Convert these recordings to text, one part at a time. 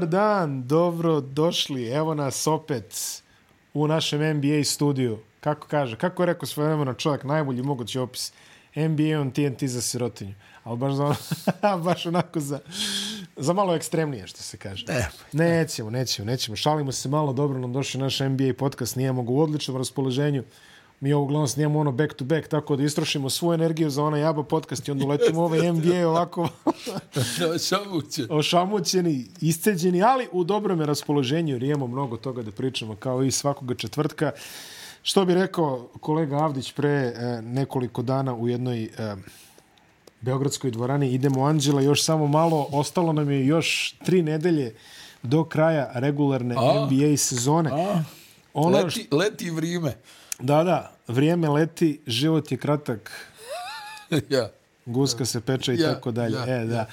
Dobar dan, dobro došli. Evo nas opet u našem NBA studiju. Kako kaže, kako je rekao svoje vremena čovjek, najbolji mogući opis. NBA on TNT za sirotinju. Ali baš, za, baš onako za, za malo ekstremnije, što se kaže. Ne. Nećemo, nećemo, nećemo. Šalimo se malo, dobro nam došli naš NBA podcast, nijemo ga u odličnom raspoloženju. Mi ovo uglavnom snijemo ono back to back, tako da istrošimo svu energiju za onaj jaba podcast i onda uletimo ovaj NBA ovako Šamuće. ošamućeni, isceđeni, ali u dobrom je raspoloženju jer imamo mnogo toga da pričamo kao i svakoga četvrtka. Što bi rekao kolega Avdić pre e, nekoliko dana u jednoj e, Beogradskoj dvorani, idemo Anđela, još samo malo, ostalo nam je još tri nedelje do kraja regularne A? NBA sezone. A, Ono leti, leti vrijeme. Da, da, vrijeme leti, život je kratak, ja. guska se peče i Ja, tako dalje. ja, e, da.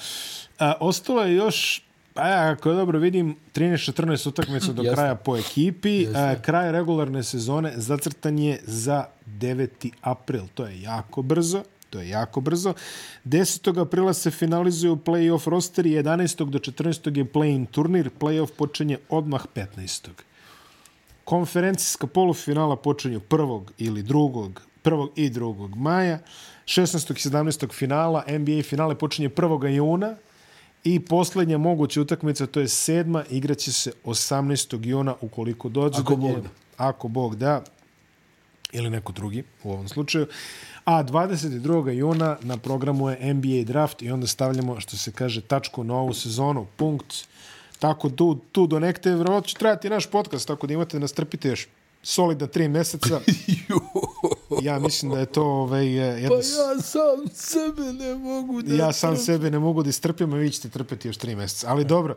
A, ostalo je još, pa ja, ako dobro vidim, 13-14 utakmica do kraja po ekipi. A, kraj regularne sezone zacrtan je za 9. april. To je jako brzo. To je jako brzo. 10. aprila se finalizuju play-off rosteri, 11. do 14. je play-in turnir, play-off počinje odmah 15 konferencijska polufinala počinju prvog ili drugog, prvog i drugog maja, 16. i 17. finala, NBA finale počinje 1. juna i posljednja moguća utakmica, to je sedma, igraće se 18. juna ukoliko dođe Ako do nje. Bog da. Ako Bog da, ili neko drugi u ovom slučaju. A 22. juna na programu je NBA draft i onda stavljamo, što se kaže, tačku na ovu sezonu, punkt. Tako tu, tu do nekte, vjerovatno će trajati naš podcast, tako da imate da nas trpite još solidna tri meseca. Ja mislim da je to ovaj, jedna, Pa ja sam sebe ne mogu da... ja sam sebe ne mogu da istrpim, a vi ćete trpeti još tri meseca. Ali dobro,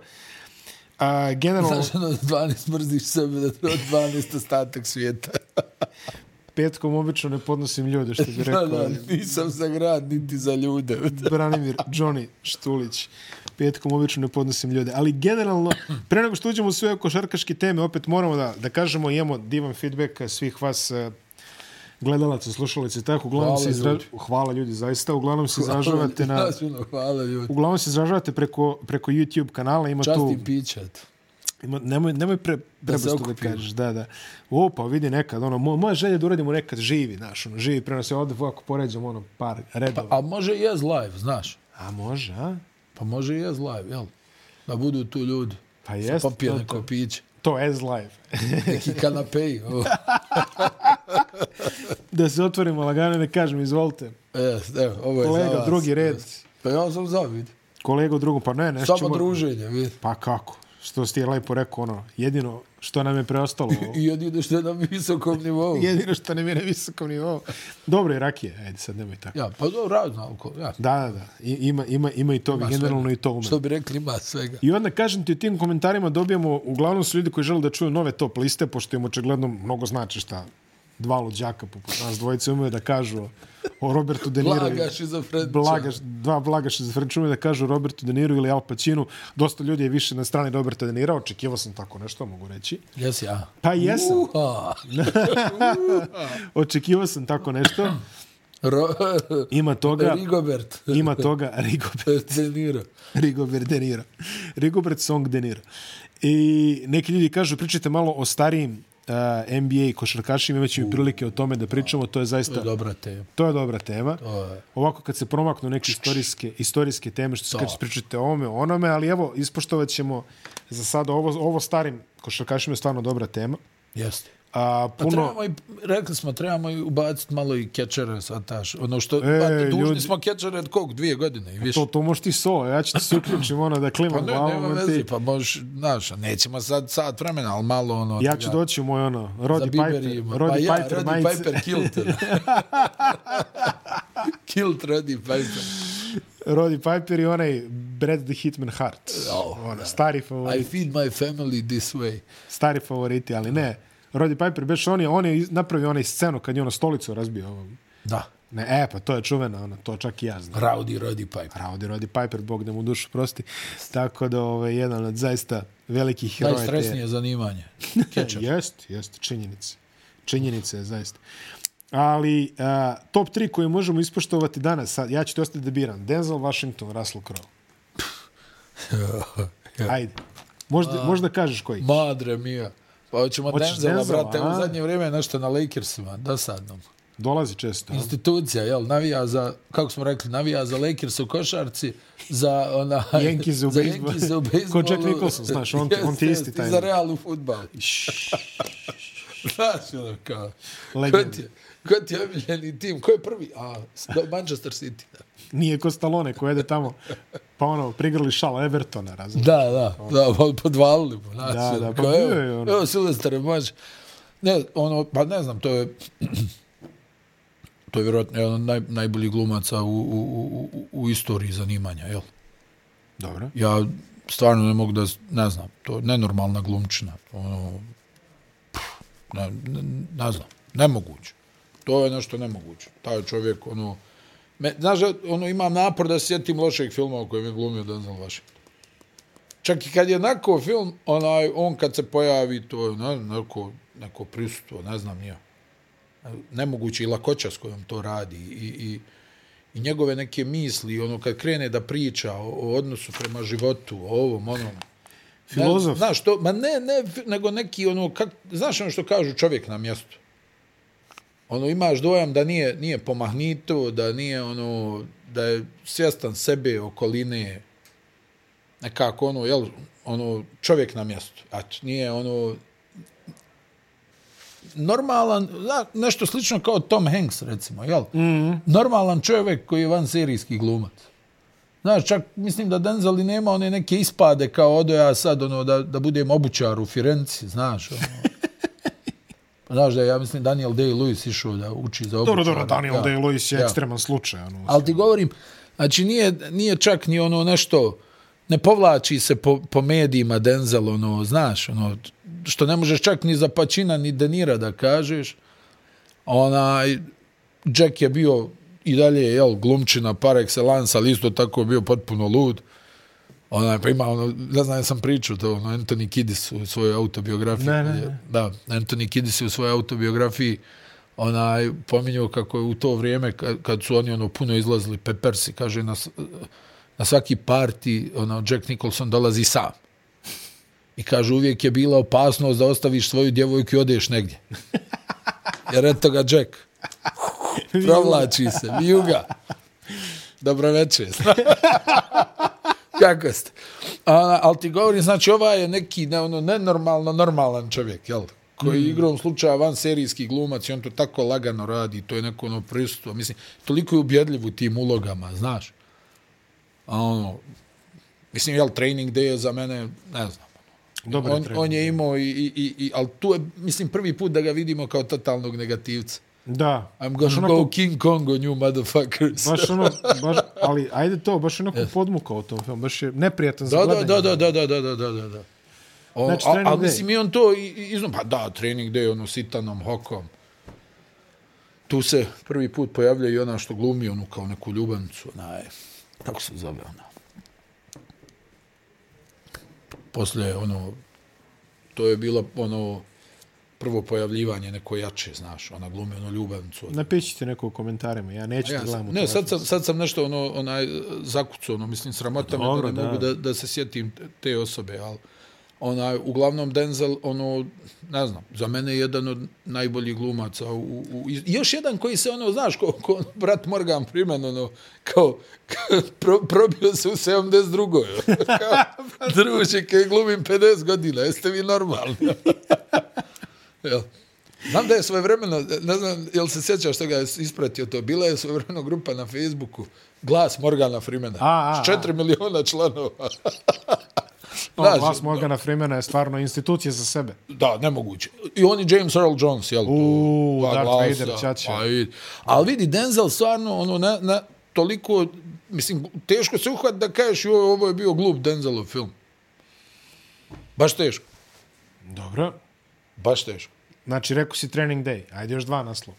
a, generalno, Znaš, ono, 12 mrziš sebe da treba 12 ostatak svijeta. petkom obično ne podnosim ljude, što bi Da, rekao. da, nisam za grad, niti za ljude. Branimir, Johnny Štulić. Petkom obično ne podnosim ljude. Ali generalno, pre nego što uđemo u sve košarkaške teme, opet moramo da, da kažemo, imamo divan feedback svih vas eh, gledalaca, slušalice i tako. Uglavnom Hvala, se izra... ljudi. Hvala ljudi, zaista. Uglavnom se izražavate na... Hvala, hvala ljudi. Uglavnom se izražavate preko, preko YouTube kanala. Ima tu... Častim pićat. Nemoj, nemoj pre, da, okupimo. kažeš, da, da. O, pa vidi nekad, ono, mo- moja želja je da uradimo nekad živi, znaš, ono, živi prenos, ja ovdje ovako poređam, ono, par redova. A može i jez live, znaš. A može, a? Pa može i jez live, jel? Da budu tu ljudi. Pa Sa jest, popije to, neko to, to as live. Neki kanapeji. o. da se otvorimo lagano i da kažem, izvolite. E, evo, ovo je za Kolega, vas. drugi red. Pa ja sam za, vidi. Kolega u drugom, pa ne, nešto Samo druženje, vidi. Pa kako? Što si ti lepo rekao, ono, jedino što nam je preostalo, I jedino što je na visokom nivou. jedino što nam je na visokom nivou. Dobro je rakije, ajde sad nemoj tako. Ja, pa dobro, razno alkohol, ja. Da, da, da, I- ima, ima, ima i toga, Ima generalno svega. i to ume. Što bi rekli, ima svega. I onda kažem ti u tim komentarima dobijamo, uglavnom su ljudi koji žele da čuju nove top liste, pošto im očigledno mnogo znači šta dva luđaka poput nas dvojice umeju da kažu o Robertu De Niro. Blaga šizofreniča. Blaga, dva blaga šizofreniča umeju da kažu Robertu De Niro ili Al Pacinu. Dosta ljudi je više na strani Roberta De Niro. Očekivao sam tako nešto, mogu reći. Jesi ja. Pa jesam. Uha. Očekivao sam tako nešto. Ro... Ima toga. Rigobert. Ima toga. Rigobert. De Niro. Rigobert De Niro. Rigobert Song De Niro. I neki ljudi kažu, pričajte malo o starijim uh, NBA košarkašima, imat ćemo i prilike o tome da pričamo, to je To zaista, je dobra tema. to je dobra tema. To je... Ovako kad se promaknu neke istorijske, istorijske teme, što se To. pričate o ovome, onome, ali evo, ispoštovat ćemo za sada ovo, ovo starim košarkašima je stvarno dobra tema. Jeste. A, Pa puno, trebamo i, rekli smo, trebamo i ubaciti malo i catchere, sad taš. Ono što, E, e, dužni ljudi- smo catchere od kog? Dvije godine i više. to, to možeš ti solo, ja ću ti se uključim ono da Pa klimam ne, glavom. nema veze, ti- pa možeš, znaš, nećemo sad sat vremena, ali malo ono... Ja ću doći u moj ono, za Roddy Piper. Roddy pa ja, Piper, Roddy majice. Piper Kilter. Kilt Roddy Piper. Roddy Piper i onaj Brad the Hitman Hart. Oh, ono, stari I favorit, feed my family this way. stari favoriti, ali ne. Roddy Piper, beš on je, on je napravio onaj scenu kad je ono stolicu razbio. Ono. Da. Ne, e, pa to je čuveno, ono, to čak i ja znam. Rowdy Roddy Piper. Rowdy Roddy Piper, Bog da mu dušu prosti. Tako da, ovaj, jedan od zaista velikih heroja. te- Najstresnije zanimanje. Catcher. Jest, jest, činjenice. Činjenice je zaista. Ali a, top 3 koje možemo ispoštovati danas, sad, ja ću ti ostati da biram. Denzel Washington, Russell Crowe. Ajde. Možda, možda kažeš koji. Madre mija. Pa hoćemo Hoćeš Denzela, Denzela, brate, a? u zadnje vrijeme nešto na Lakersima, dosadno. Dolazi često. a? Institucija, jel, navija za, kako smo rekli, navija za Lakers u košarci, za ona... Yankees u za bejsbolu. Yankees u Ko. Jack Nicholson, znaš, on on ti isti taj. I za Real u futbal. Znaš, ono kao... Legend. Ko ti je omiljeni tim? Ko je prvi? A, Manchester City. Da, Nije ko Stallone ko jede tamo. Pa ono, prigrali šal Evertona, razumiješ? da, da, da pa podvalili mu. Znaš, Da, ono, da, pa bio je ono. Evo, Silvestre, može. Ne, ono, pa ne znam, to je... to je vjerojatno jedan od naj, najboljih glumaca u, u, u, u, istoriji zanimanja, jel? Dobro. Ja stvarno ne mogu da, ne znam, to je nenormalna glumčina. Ono, pff, ne, ne, ne znam, nemoguće. To je nešto nemoguće. Taj čovjek, ono, me, znaš, ono, imam napor da sjetim lošeg filma u kojem je glumio Denzel Washington. Čak i kad je onako film, onaj, on kad se pojavi, to je ne, neko, neko prisustvo, ne znam nija. Nemoguće i lakoća s kojom to radi i, i, i njegove neke misli, ono kad krene da priča o, o odnosu prema životu, o ovom, onom. Filozof. Ne, znaš, to, ma ne, ne, nego neki, ono, kak, znaš ono što kažu čovjek na mjestu. Ono, imaš dojam da nije, nije pomahnito, da nije, ono, da je svjestan sebe, okoline, nekako, ono, jel, ono, čovjek na mjestu. A nije, ono, normalan, da, nešto slično kao Tom Hanks, recimo, jel? Mm -hmm. Normalan čovjek koji je van serijski glumac. Znaš, čak mislim da Denzel i nema one neke ispade kao odo ja sad, ono, da, da budem obućar u Firenci, znaš, ono. Znaš da je, ja mislim, Daniel Day-Lewis išao da uči za obućara. Dobro, dobro, Daniel Ja. Day-Lewis je Ja. ekstreman slučaj. Ono, Ali ti govorim, znači nije, nije čak ni ono nešto, ne povlači se po, po medijima Denzel, ono, znaš, ono, što ne možeš čak ni za Pačina, ni Denira da kažeš. Onaj, Jack je bio i dalje, jel, glumčina par excellence, ali isto tako je bio potpuno lud. Onaj, pa ima, ono, ne znam, ja sam pričao to, ono, Anthony Kiddis u svojoj autobiografiji. Ne, ne, ne. Da, Anthony Kiddis u svojoj autobiografiji onaj pominjao kako je u to vrijeme kad, kad su oni ono puno izlazili Peppersi kaže na, na svaki parti ono Jack Nicholson dolazi sam. I kaže uvijek je bila opasnost da ostaviš svoju djevojku i odeš negdje. Jer eto ga Jack. Provlači se vijuga. Dobro večer kako ste A, ali ti govorim, znači ova je neki ne, ono, nenormalno normalan čovjek, jel? koji mm. igrom slučaja van serijski glumac i on to tako lagano radi, to je neko ono prisustvo. Mislim, toliko je ubjedljiv u tim ulogama, znaš. A ono, mislim, jel, training day je za mene, ne znam. Dobar on, on je imao i, i, i, i, ali tu je, mislim, prvi put da ga vidimo kao totalnog negativca. Da. I'm gonna onako- go King Kong on you motherfuckers. Baš ono, baš, ali ajde to, baš onako podmukao u tom filmu, baš je neprijatan za Da, da, gledanje. da, da, da, da, da, da, da, da. O, Znači, a, trening a, day. mislim, i on to i- i- izno, pa da, trening day, ono, sitanom, hokom. Tu se prvi put pojavlja i ona što glumi, onu kao neku ljubavnicu, onaj, kako se zove ona? Poslije, ono, to je bilo, ono, prvo pojavljivanje neko jače, znaš, ona glumi onu ljubavnicu. Napišite neko u komentarima, ja neću Ja da gledam sam, ne, sad sam, sad sam nešto ono, onaj, zakucao, ono, mislim, sramota me da ne da. mogu da, da se sjetim te osobe, ali onaj, uglavnom Denzel, ono, ne znam, za mene je jedan od najboljih glumaca. U, u, u, još jedan koji se, ono, znaš, ko, ko ono, brat Morgan Freeman, ono, kao, kao pro, probio se u 72. kao, druže, kaj glumim 50 godina, jeste vi normalni? Jel? Znam da je svoje vremeno, ne znam, jel se sjećaš što ga je ispratio to, bila je svoje vremeno grupa na Facebooku, glas Morgana Freemana, A, a, s četiri miliona članova. No, Znaš, glas Morgana Freemana je stvarno institucija za sebe. Da, nemoguće. I on i James Earl Jones, jel? Uuu, Dva Darth glasa, Vader. Pa vidi. Ali vidi, Denzel stvarno, ono, na, na, toliko, mislim, teško se uhvat da kažeš, joj, ovo je bio glup Denzelov film. Baš teško. Dobro. Baš teško. Znači, rekao si Training Day. Ajde još dva naslova.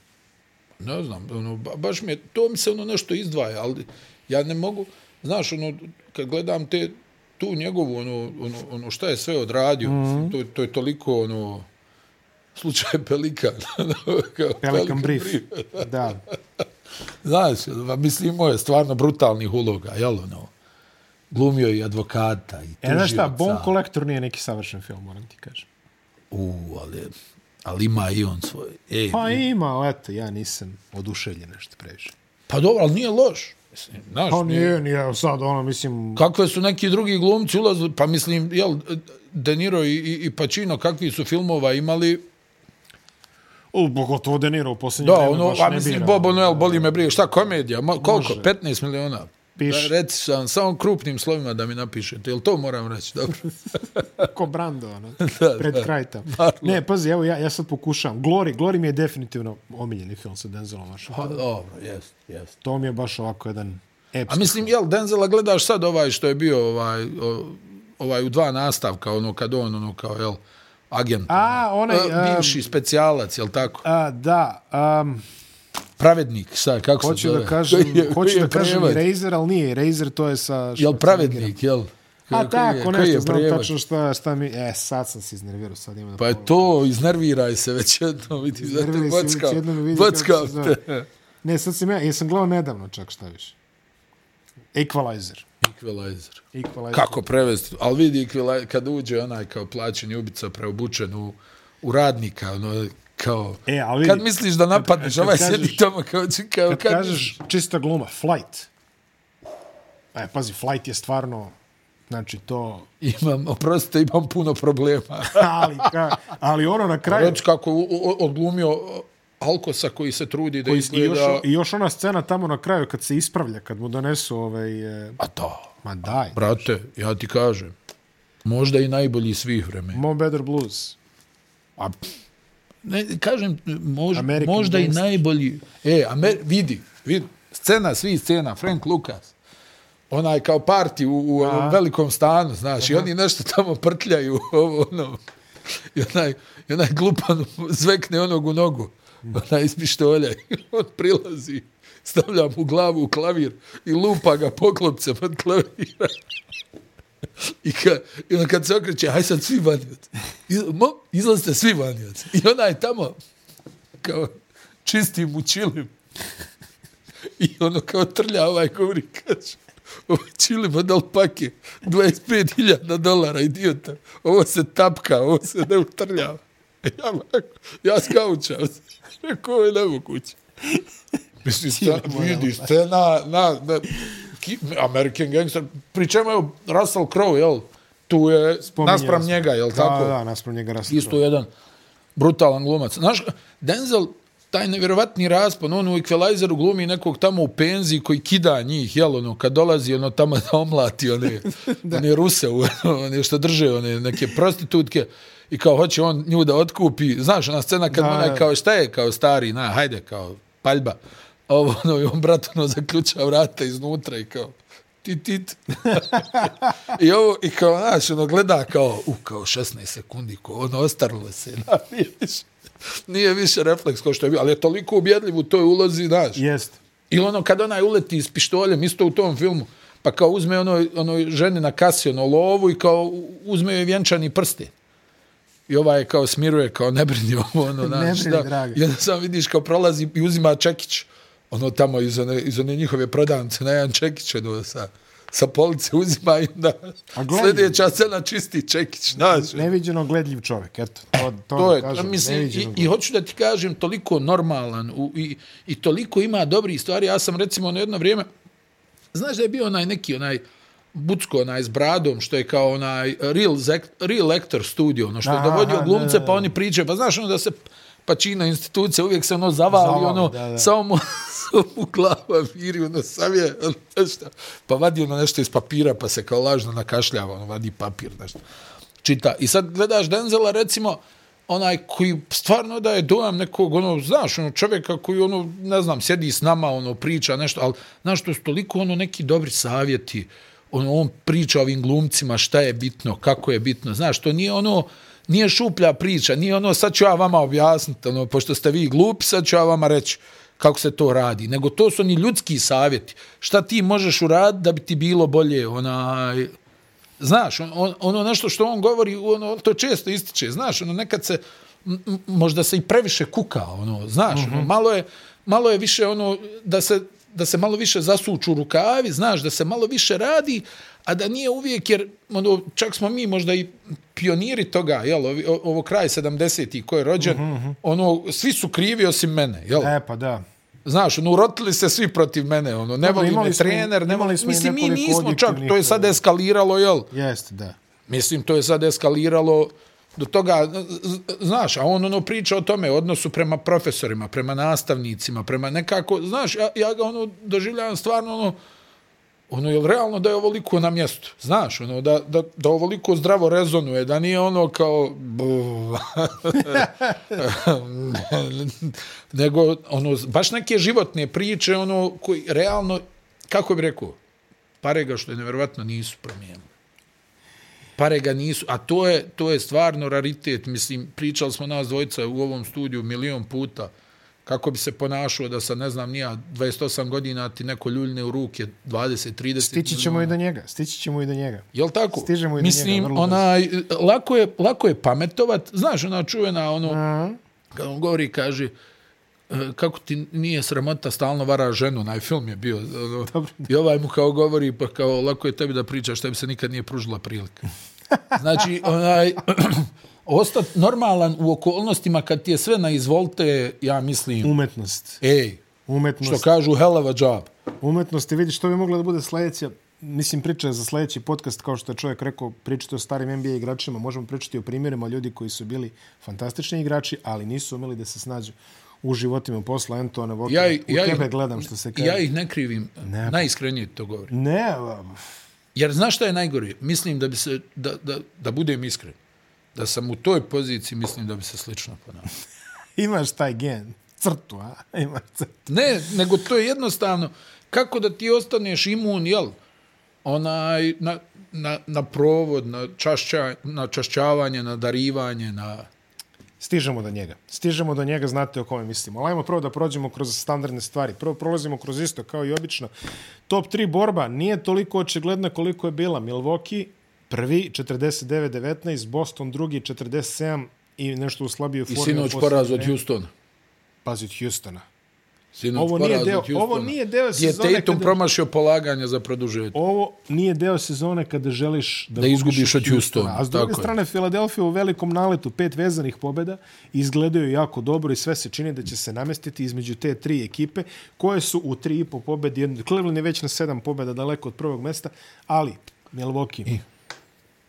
Ne znam, ono, ba, baš mi je, to mi se ono nešto izdvaja, ali ja ne mogu, znaš, ono, kad gledam te, tu njegovu, ono, ono, ono šta je sve odradio, mm -hmm. to, to je toliko, ono, slučaj Pelikan. Kao Pelican Brief. Da. Znaš, pa mislim, imao je stvarno brutalnih uloga, jel, ono, glumio i advokata i E, znaš šta, tužioca. Bon Collector nije neki savršen film, moram ti kažem. U, ali, ali ima i on svoj. E, Pa ima, eto, ja nisam oduševljen nešto previše. pa dobro, ali nije loš. Mislim, znaš, Pa nije, nije, nije, sad ono, mislim, kakve su neki drugi glumci ulazili, pa mislim, jel, De Niro i, i, i Pacino, kakvi su filmova imali, u, pogotovo De Niro u posljednje da, vreme ono, baš a ne mislim, bira. Bobo Noel, boli me brije, šta komedija, Ma, koliko, Može. 15 miliona? Da, reci sam, samo krupnim slovima da mi napišete, jel to moram reći, dobro? Ko Brando, ono, Da, pred da. kraj tamo. Ne, pazi, evo, ja, ja sad pokušavam. Glory, Glory mi je definitivno omiljeni film sa Denzilom Pa Washingtonom. dobro, jest, jest. To mi je baš ovako jedan epski. A mislim, jel, Denzela gledaš sad ovaj što je bio ovaj, ovaj u dva nastavka, ono kad on, ono kao, jel, agent. A, ono, onaj, e, bivši specijalac, jel tako? A, da, um, Pravednik, sad, kako hoću se zove? da kažem, je- hoću koji je da kažem? Eraser, ali nije Eraser, to je sa... Jel pravednik, jel? A je- tako, nešto, je znam prijevod? tačno šta, šta mi... E, sad sam se iznervirao, sad ima da Pa je to, iznerviraj se već jedno, vidi, da bockam, bockam se zove. te. Ne, sad sam ja, jesam gledao nedavno čak šta više. Equalizer. Equalizer. Equalizer. Kako prevesti? Ali vidi, Equalizer, kad uđe onaj kao plaćeni ubica preobučen u, u radnika, ono, kao... E, ali kad misliš da napadneš, kad ovaj kažeš- sjedi tamo kao... kao kad, kad kažeš čista gluma, Flight. E, pazi, Flight je stvarno, znači to... Imam, oprostite, imam puno problema. ali, ka, ali ono na kraju... Reći kako u- odglumio Alkosa koji se trudi da koji- I izgleda... još, I još ona scena tamo na kraju kad se ispravlja, kad mu donesu ovaj... E, A da, ma daj. brate, ja ti kažem, možda i najbolji svih vremena. Mo Better Blues. A, ne, kažem, mož, American možda i Gangster. najbolji... E, Amer, vidi, vidi, scena, svi scena, Frank Lucas, onaj kao parti u, u velikom stanu, znaš, i oni nešto tamo prtljaju, ovo, ono, i onaj, i onaj glupan zvekne onog u nogu, onaj iz pištolja, i on prilazi, stavlja mu glavu u klavir i lupa ga poklopcem od klavira. I, ka, I on kad se okreće, aj sad svi. Iz, mo, izlazite svi vanioci. I ona je tamo kao čisti mu čilim. I ono kao trlja ovaj govori, kaže, ovo čilim od alpake, 25.000 dolara, idiota. Ovo se tapka, ovo se ne utrljava. Ja, ovako, ja skaučam. Rekao, ovo je nemoguće. Mislim, sta, vidi, scena, na, na, ki, American Gangster, pri čemu je Russell Crowe, jel? Tu je Spominjao naspram njega, jel Da, tako? Da, naspram njega Russell Isto Crowe. jedan brutalan glumac. Znaš, Denzel, taj nevjerovatni raspon, on u Equalizeru glumi nekog tamo u penziji koji kida njih, jel, ono, kad dolazi ono tamo da omlati one, one Ruse, one što drže, one neke prostitutke, i kao hoće on nju da otkupi. Znaš, ona scena kad Da, da, onaj da. kao šta je, kao stari, na, hajde, kao paljba. A Ovo, ono, i on brat, ono, zaključa vrata iznutra i kao, tit, tit. I ovo, i kao, znaš, ono, gleda kao, u, kao 16 sekundi, kao, ono, ostarilo se, na, nije više, nije više refleks kao što je bio, ali je toliko ubjedljiv u toj ulozi, znaš. Jest. Ili ono, kad onaj uleti s pištoljem, isto u tom filmu, pa kao uzme ono, ono ženi na kasi, ono, lovu i kao uzme joj vjenčani prste. I ovaj kao smiruje, kao ne brini ovo, ono, Ne znaš, brini, da. draga. I onda sam vidiš kao prolazi i uzima čekić, ono tamo iz one, iz one njihove prodavnice, na jedan čekić, ono, sa, sa police uzima i onda sljedeća scena čisti čekić, znaš. Neviđeno gledljiv čovjek, eto. To, to, To je, kažem, mislim, i, i hoću da ti kažem, toliko normalan u, i, i toliko ima dobrih stvari. Ja sam recimo na jedno vrijeme, znaš da je bio onaj neki, onaj Bucko, onaj s bradom, što je kao onaj Real, Real Actor Studio, ono što je dovodio glumce, pa oni pričaju, pa znaš ono da se pačina institucija, uvijek se ono zavali, Zavali, ono, da, da. samo mu, samo mu glava viri, ono, sam je, ono, nešto, pa vadi ono nešto iz papira, pa se kao lažno nakašljava, ono, vadi papir, nešto čita. I sad gledaš Denzela, recimo, onaj koji stvarno da je dojam nekog, ono, znaš, ono, čovjeka koji, ono, ne znam, sjedi s nama, ono, priča nešto, ali, znaš, to su toliko, ono, neki dobri savjeti, ono, on priča ovim glumcima šta je bitno, kako je bitno, znaš, to nije ono, nije šuplja priča, nije ono, sad ću ja vama objasniti, ono, pošto ste vi glupi, sad ću ja vama reći kako se to radi, nego to su oni ljudski savjeti, šta ti možeš uraditi da bi ti bilo bolje, onaj, Znaš, on, on, ono nešto što on govori, ono, to često ističe, znaš, ono, nekad se, m, možda se i previše kuka, ono, znaš, mm -hmm. ono, malo je, malo je više ono, da se da se malo više zasuču rukavi, znaš, da se malo više radi, a da nije uvijek, jer ono, čak smo mi možda i pioniri toga, jel, ovi- o- ovo kraj 70-ih ko je rođen, uh -huh. ono, svi su krivi osim mene, jel? E, pa da. Znaš, ono, urotili se svi protiv mene, ono, ne voli me i- trener, ne voli, i mislim, mi nismo čak, to je sad eskaliralo, jel? Jeste, da. Mislim, to je sad eskaliralo do toga, znaš, a on ono priča o tome, odnosu prema profesorima, prema nastavnicima, prema nekako, znaš, ja, ja ga ono doživljavam stvarno ono, ono, je realno da je ovoliko na mjestu? Znaš, ono, da, da, da ovoliko zdravo rezonuje, da nije ono kao... nego, ono, baš neke životne priče, ono, koji realno, kako bi rekao, pare ga što je nevjerovatno nisu promijenili. Pare ga nisu, a to je, to je stvarno raritet, mislim, pričali smo nas dvojica u ovom studiju milion puta, kako bi se ponašao da sa, ne znam, nija 28 godina ti neko ljuljne u ruke 20, 30 Stići ćemo i do njega, stići ćemo i do njega. Jel tako? Stižemo i do Mislim, njega, vrlo onaj, lako je, lako je pametovat, znaš, ona čuvena, ono, Aha. kad on govori, kaže, e, kako ti nije sramota stalno vara ženu, onaj film je bio. ono, Dobro. I ovaj mu kao govori, pa kao, lako je tebi da pričaš, tebi se nikad nije pružila prilika. Znači, onaj, ostat normalan u okolnostima kad ti je sve na izvolte, ja mislim, Umetnost. ej, Umetnost. što kažu, hell of a job. Umetnost i vidiš što bi mogla da bude sledeća mislim priča za sledeći podcast kao što je čovjek rekao pričati o starim NBA igračima možemo pričati o primjerima ljudi koji su bili fantastični igrači ali nisu umeli da se snađu u životima posla Antona Walker Ja, u ja, tebe ih- gledam što se kaže Ja ih ne krivim, Ne. najiskrenije to govorim. ne Jer znaš šta je najgore? Mislim da bi se, da, da, da budem iskren, da sam u toj poziciji, mislim da bi se slično ponašao. imaš taj gen crtu a imaš crtu Ne, nego to je jednostavno, kako da ti ostaneš imun, jel? Onaj, na, na, na provod, na, čašća, na čašćavanje, na darivanje, na... Stižemo do njega. Stižemo do njega, znate o kome mislimo. Ali ajmo prvo da prođemo kroz standardne stvari. Prvo prolazimo kroz isto, kao i obično. Top 3 borba nije toliko očigledna koliko je bila. Milwaukee prvi, 49-19, Boston drugi, 47 i nešto u slabijoj I formi. sinoć poraz od. Houstona. Pazi od Houstona. Sinoć Ovo nije deo- ovo nije deo Gdje je sezone Tatum kada- promašio polaganje za produžetak. Ovo nije deo sezone kada želiš da, Da izgubiš od Houstona, A s druge tako je. strane, Filadelfija u velikom naletu, pet vezanih pobjeda, izgledaju jako dobro i sve se čini da će se namestiti između te tri ekipe, koje su u tri i po pobjede. Jedno- Cleveland je već na sedam pobjeda daleko od prvog mesta, ali Milwaukee.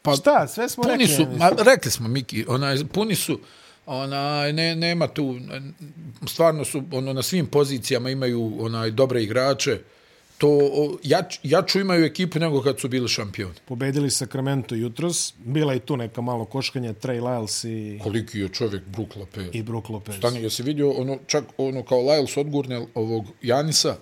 Pa, Šta, sve smo puni rekli. su, ma, rekli smo, Miki, onaj, puni su, onaj, ne, nema tu, stvarno su, ono, na svim pozicijama imaju onaj dobre igrače, to jač, jaču imaju ekipu nego kad su bili šampioni. Pobedili Sacramento jutros. Bila je tu neka malo koškanja, Trey Lyles i, Koliki je čovjek Brook Lopez. i Brook Lopez. Stani, jesi vidio ono, čak ono kao Lyles odgurne ovog Janisa,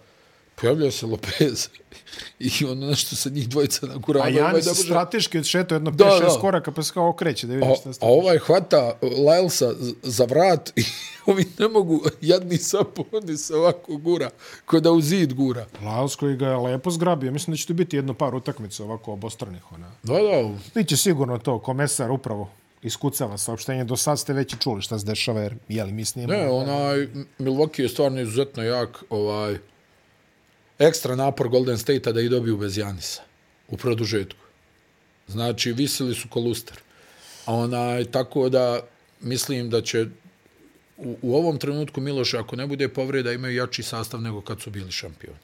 pojavljaju se Lopez i ono nešto sa njih dvojica nagurava. A ovaj Janis može- strateški odšetao jedno Da, 5-6 da. koraka pa se kao okreće da A, vidim šta a ovaj hvata Lylesa z- za vrat i ovi ne mogu, jadni saponi se ovako gura, ko da u zid gura. Lyles koji ga je lepo zgrabio. Mislim da će tu biti jedno par utakmica ovako obostranih. Ona. Da, da, Biće sigurno to, komesar upravo iskucava saopštenje. Do sad ste već čuli šta se dešava, jer jeli, mi snimamo. ne, onaj, Milwaukee je stvarno izuzetno jak, ovaj, ekstra napor Golden State-a da i dobiju bez Janisa u produžetku. Znači, visili su koluster. A onaj, tako da, mislim da će u, u ovom trenutku Miloš, ako ne bude povreda, imaju jači sastav nego kad su bili šampioni.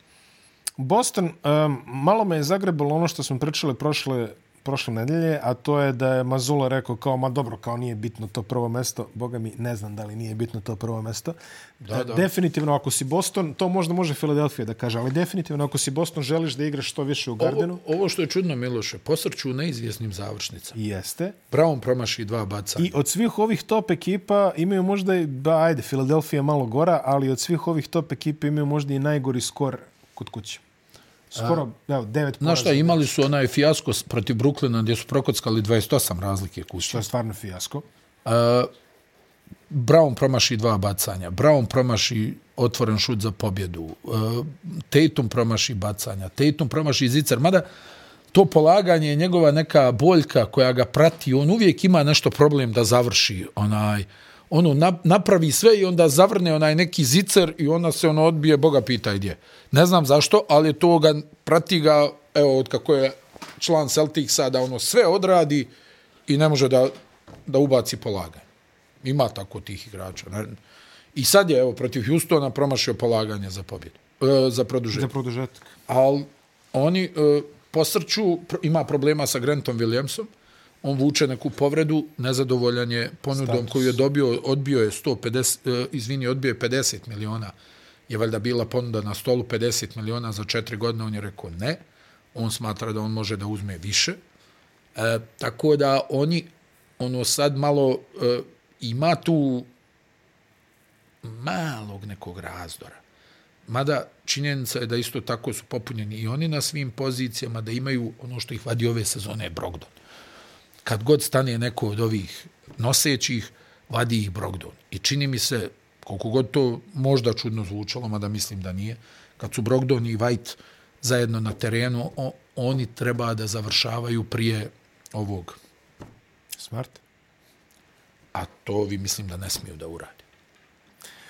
Boston, um, malo me je zagrebalo ono što smo pričali prošle, prošle nedelje, a to je da je Mazula rekao kao, ma dobro, kao nije bitno to prvo mesto. Boga mi, ne znam da li nije bitno to prvo mesto. Da, da. Definitivno, ako si Boston, to možda može Filadelfija da kaže, ali definitivno, ako si Boston, želiš da igraš što više u Gardenu, Ovo, ovo što je čudno, Miloše, posrću u neizvjesnim završnicama. jeste. Brown promaši dva bacanja. I od svih ovih top ekipa imaju možda i, ba, ajde, Filadelfija malo gora, ali od svih ovih top ekipa imaju možda i najgori skor kod kuće. Skoro, evo, devet Znaš šta, poraza. imali su onaj fijasko protiv Brooklyna gdje su prokockali 28 razlike kuće. To je stvarno fijasko. Uh, Brown promaši dva bacanja. Brown promaši otvoren šut za pobjedu. Uh, Tatum promaši bacanja. Tatum promaši zicar. Mada to polaganje je njegova neka boljka koja ga prati. On uvijek ima nešto problem da završi onaj ono na, napravi sve i onda zavrne onaj neki zicer i ona se ono odbije, Boga pita gdje. Ne znam zašto, ali to ga prati ga, evo, od kako je član Celticsa, da ono sve odradi i ne može da, da ubaci polaganje. Ima tako tih igrača. Ne? I sad je, evo, protiv Houstona promašio polaganje za pobjedu. E, za produžetak. Za produžetak. Ali oni e, posrću, ima problema sa Grantom Williamsom, on vuče neku povredu, nezadovoljan je ponudom Status. koju je dobio, odbio je 150, e, izvini, odbio je 50 miliona, je valjda bila ponuda na stolu 50 miliona za četiri godine, on je rekao ne, on smatra da on može da uzme više, e, tako da oni, ono sad malo, e, ima tu malog nekog razdora. Mada činjenica je da isto tako su popunjeni i oni na svim pozicijama, da imaju ono što ih vadi ove sezone, Brogdon kad god stane neko od ovih nosećih, vadi ih Brogdon. I čini mi se, koliko god to možda čudno zvučalo, mada mislim da nije, kad su Brogdon i White zajedno na terenu, o, oni treba da završavaju prije ovog. Smart? A to vi mislim da ne smiju da uradi.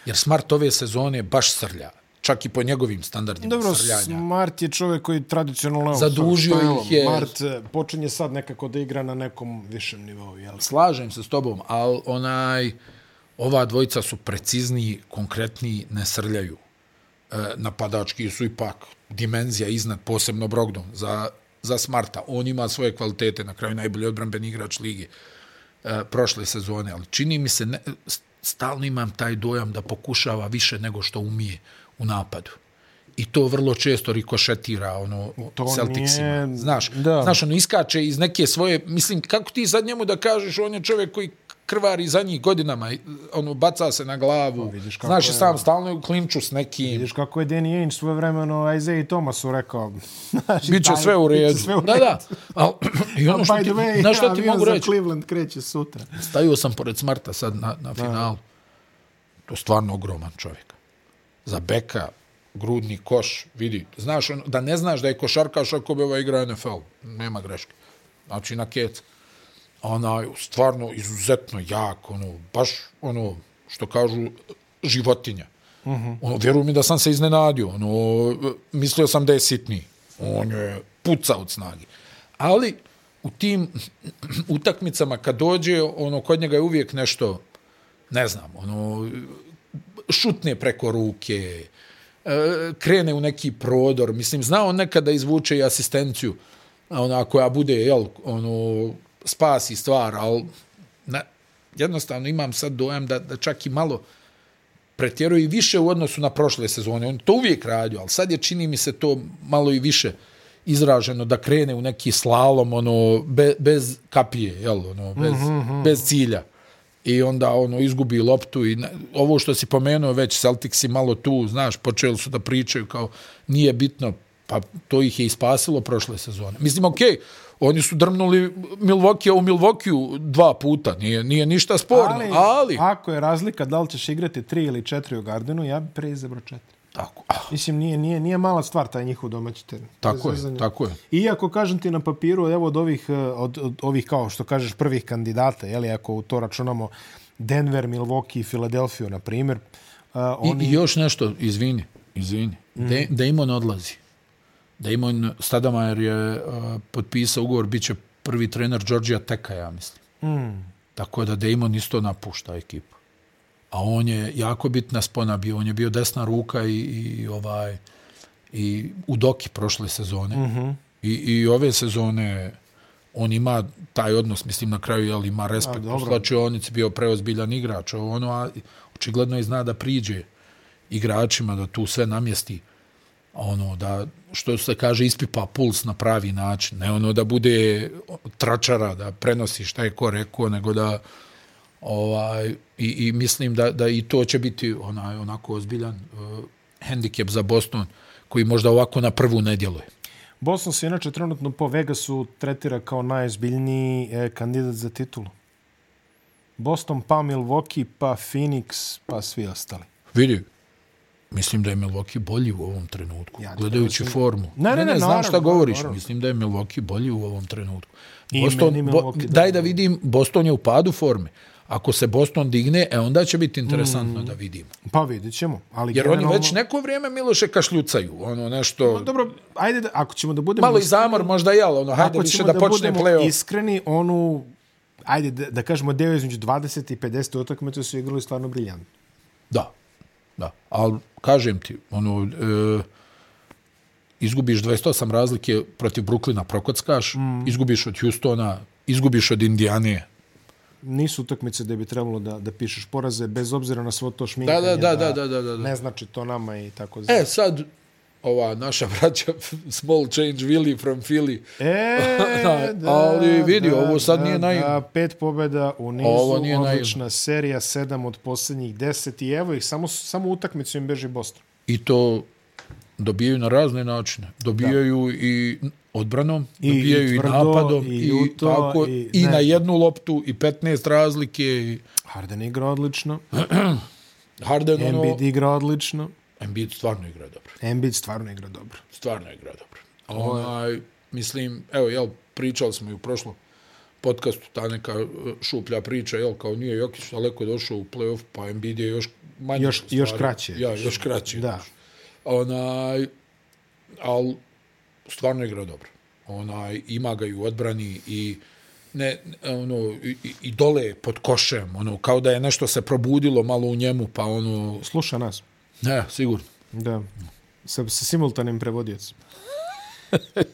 Jer Smart ove sezone baš srlja čak i po njegovim standardima Dobro, srljanja. Smart je čovjek koji tradicionalno... Zadužio ih je... Smart eh, počinje sad nekako da igra na nekom višem nivou, jel? Slažem se s tobom, ali onaj, ova dvojica su precizni, konkretni, ne srljaju. E, napadački su ipak dimenzija iznad, posebno Brogdon, za, za Smarta. On ima svoje kvalitete, na kraju najbolji odbranben igrač ligi e, prošle sezone, ali čini mi se, ne, stalno imam taj dojam da pokušava više nego što umije u napadu. I to vrlo često rikošetira ono to Celticsima. Nije... Znaš, da. znaš, ono iskače iz neke svoje, mislim, kako ti sad njemu da kažeš, on je čovjek koji krvari za njih godinama, ono, baca se na glavu, pa, znaš, je, sam stalno u klinču s nekim. Vidiš kako je Danny Ainge svoje vremeno Isaiah i Thomasu rekao. Znači, Biće taj, sve u redu. Sve u redu. Da, da. Al, I ono što ti, way, znaš što ti mogu reći? Cleveland kreće sutra. Stavio sam pored Smarta sad na, na finalu. To je stvarno ogroman čovjek za beka, grudni koš, vidi, znaš, on, da ne znaš da je košarkaš ako bi ova igra NFL, nema greške. Znači, na kec. Ona je stvarno izuzetno jak, ono, baš, ono, što kažu, životinja. Uh mhm. -huh. ono, vjeruj mi da sam se iznenadio, ono, mislio sam da je sitni. On je puca od snagi. Ali, u tim utakmicama, kad dođe, ono, kod njega je uvijek nešto, ne znam, ono, šutne preko ruke, e, krene u neki prodor. Mislim, zna on nekada izvuče i asistenciju, ona koja bude, jel, ono, spasi stvar, ali na, jednostavno imam sad dojam da, da čak i malo pretjeruje i više u odnosu na prošle sezone. On to uvijek radio, ali sad je, čini mi se, to malo i više izraženo da krene u neki slalom, ono, be, bez kapije, jel, ono, bez, mm -hmm. bez cilja i onda ono izgubi loptu i ovo što si pomenuo već Celticsi malo tu, znaš, počeli su da pričaju kao nije bitno, pa to ih je ispasilo prošle sezone. Mislim, okej, okay, oni su drmnuli Milwaukee u Milwaukee dva puta, nije, nije ništa sporno, ali, ali... Ako je razlika da li ćeš igrati tri ili četiri u Gardenu, ja bi preizabro četiri. Tako. Mislim, nije, nije, nije mala stvar taj njihov domaći teren. Tako je, tako je. Iako, kažem ti na papiru, evo od ovih, eh, od, od ovih kao što kažeš, prvih kandidata, jeli, ako u to računamo Denver, Milwaukee i Filadelfiju, na primjer. Uh, oni... I, I još nešto, izvini, izvini. Mm. Da, da im on odlazi. Da im on, Stadamajer je uh, potpisao ugovor, bit će prvi trener Georgija Teka, ja mislim. Mm. Tako da Damon isto napušta ekipu a on je jako bitna spona bio, on je bio desna ruka i, i ovaj i u doki prošle sezone. Mm -hmm. I, I ove sezone on ima taj odnos, mislim na kraju jel, ima respekt u slačionici, bio preozbiljan igrač, ono, a očigledno je zna da priđe igračima, da tu sve namjesti ono da što se kaže ispipa puls na pravi način ne ono da bude tračara da prenosi šta je ko rekao nego da ovaj i, i mislim da da i to će biti onaj onako ozbiljan uh, hendikep za Boston koji možda ovako na prvu ne djeluje. Boston se inače trenutno po Vegasu tretira kao najozbiljniji eh, kandidat za titulu. Boston, pa Milwaukee, pa Phoenix, pa svi ostali. Vidi, mislim da je Milwaukee bolji u ovom trenutku, ja, gledajući mislim... formu. Ne, ne, ne, ne, ne znam šta govoriš, naravno. mislim da je Milwaukee bolji u ovom trenutku. Boston, bo, daj da vidim, Boston je u padu forme, ako se Boston digne, e onda će biti interesantno mm. da vidimo. Pa vidit ćemo. Ali Jer oni generalno- već neko vrijeme Miloše kašljucaju, ono nešto... Dobro, ajde, da, ako ćemo da budemo... Malo i zamor možda jel, ono, hajde ako više ćemo da, počne play-off. iskreni, onu, ajde da, da kažemo, deo između 20 i 50 utakmice su igrali stvarno briljantno. Da, da. Ali, kažem ti, ono, e, izgubiš 28 razlike protiv Bruklina, prokockaš, mm. izgubiš od Houstona, izgubiš od Indijane. Nisu utakmice gde bi trebalo da, da pišeš poraze, bez obzira na svo to šminkanje. Da, da, da, da, da, da, da. Ne znači to nama i tako E, sad, ova naša braća, small change Willy from Philly, E, da, Ali vidi, ovo sad nije naj- Da, pet pobjeda u nizu, Ovo nije odlična serija, sedam od posljednjih deset i evo ih, samo, samo utakmicu im beži Boston. i to dobijaju na razne načine. Dobijaju da. i odbranom, I- dobijaju i i, tvrdo, napadom, i i, tako, i- i, na jednu loptu, i 15 razlike, i Harden igra odlično, Harden, ono, Embiid igra odlično, Embiid stvarno igra dobro. Embiid stvarno igra dobro. Stvarno igra dobro. Onaj, mislim, evo, jel, pričali smo i u prošlom podcastu, ta neka e, šuplja priča, jel, kao nije Jokić daleko došao u play-off, pa Embiid je još manje. Još- ostvario. još kraće. Ja, još kraće. Da. Onaj, al stvarno igra dobro. Onaj, ima ga i u odbrani i ne, ono, i, i- dole pod košem, ono, kao da je nešto se probudilo malo u njemu, pa ono, Sluša nas. ne, sigurno. Da. Sa, sa simultanim prevodijacom.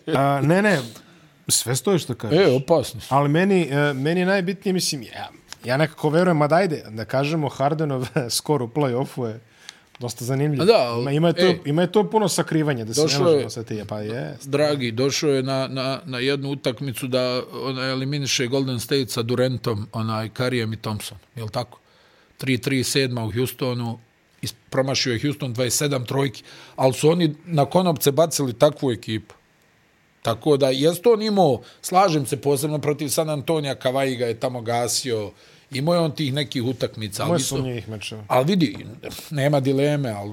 A, ne, ne, sve stoji što kažeš. E, opasni su. Ali meni, e, meni je najbitnije, mislim, ja, ja nekako verujem, ma dajde, da kažemo Hardenov skor u play-offu je dosta zanimljiv. A da, ali, ima, ima, je to, ej, ima je to puno sakrivanja, da se ne možemo je- sa ti, pa je. Dragi, došao je na, na, na jednu utakmicu da ona eliminiše Golden State sa Durantom, onaj Karijem i Thompson. Je li tako? 3-3 sedma u Houstonu, promašio je Houston 27 trojki, ali su oni na konopce bacili takvu ekipu. Tako da, jes to on imao, slažem se posebno protiv San Antonija, Kavaji ga je tamo gasio, imao je on tih nekih utakmica. Moje su njih mečeva. Ali vidi, nema dileme, ali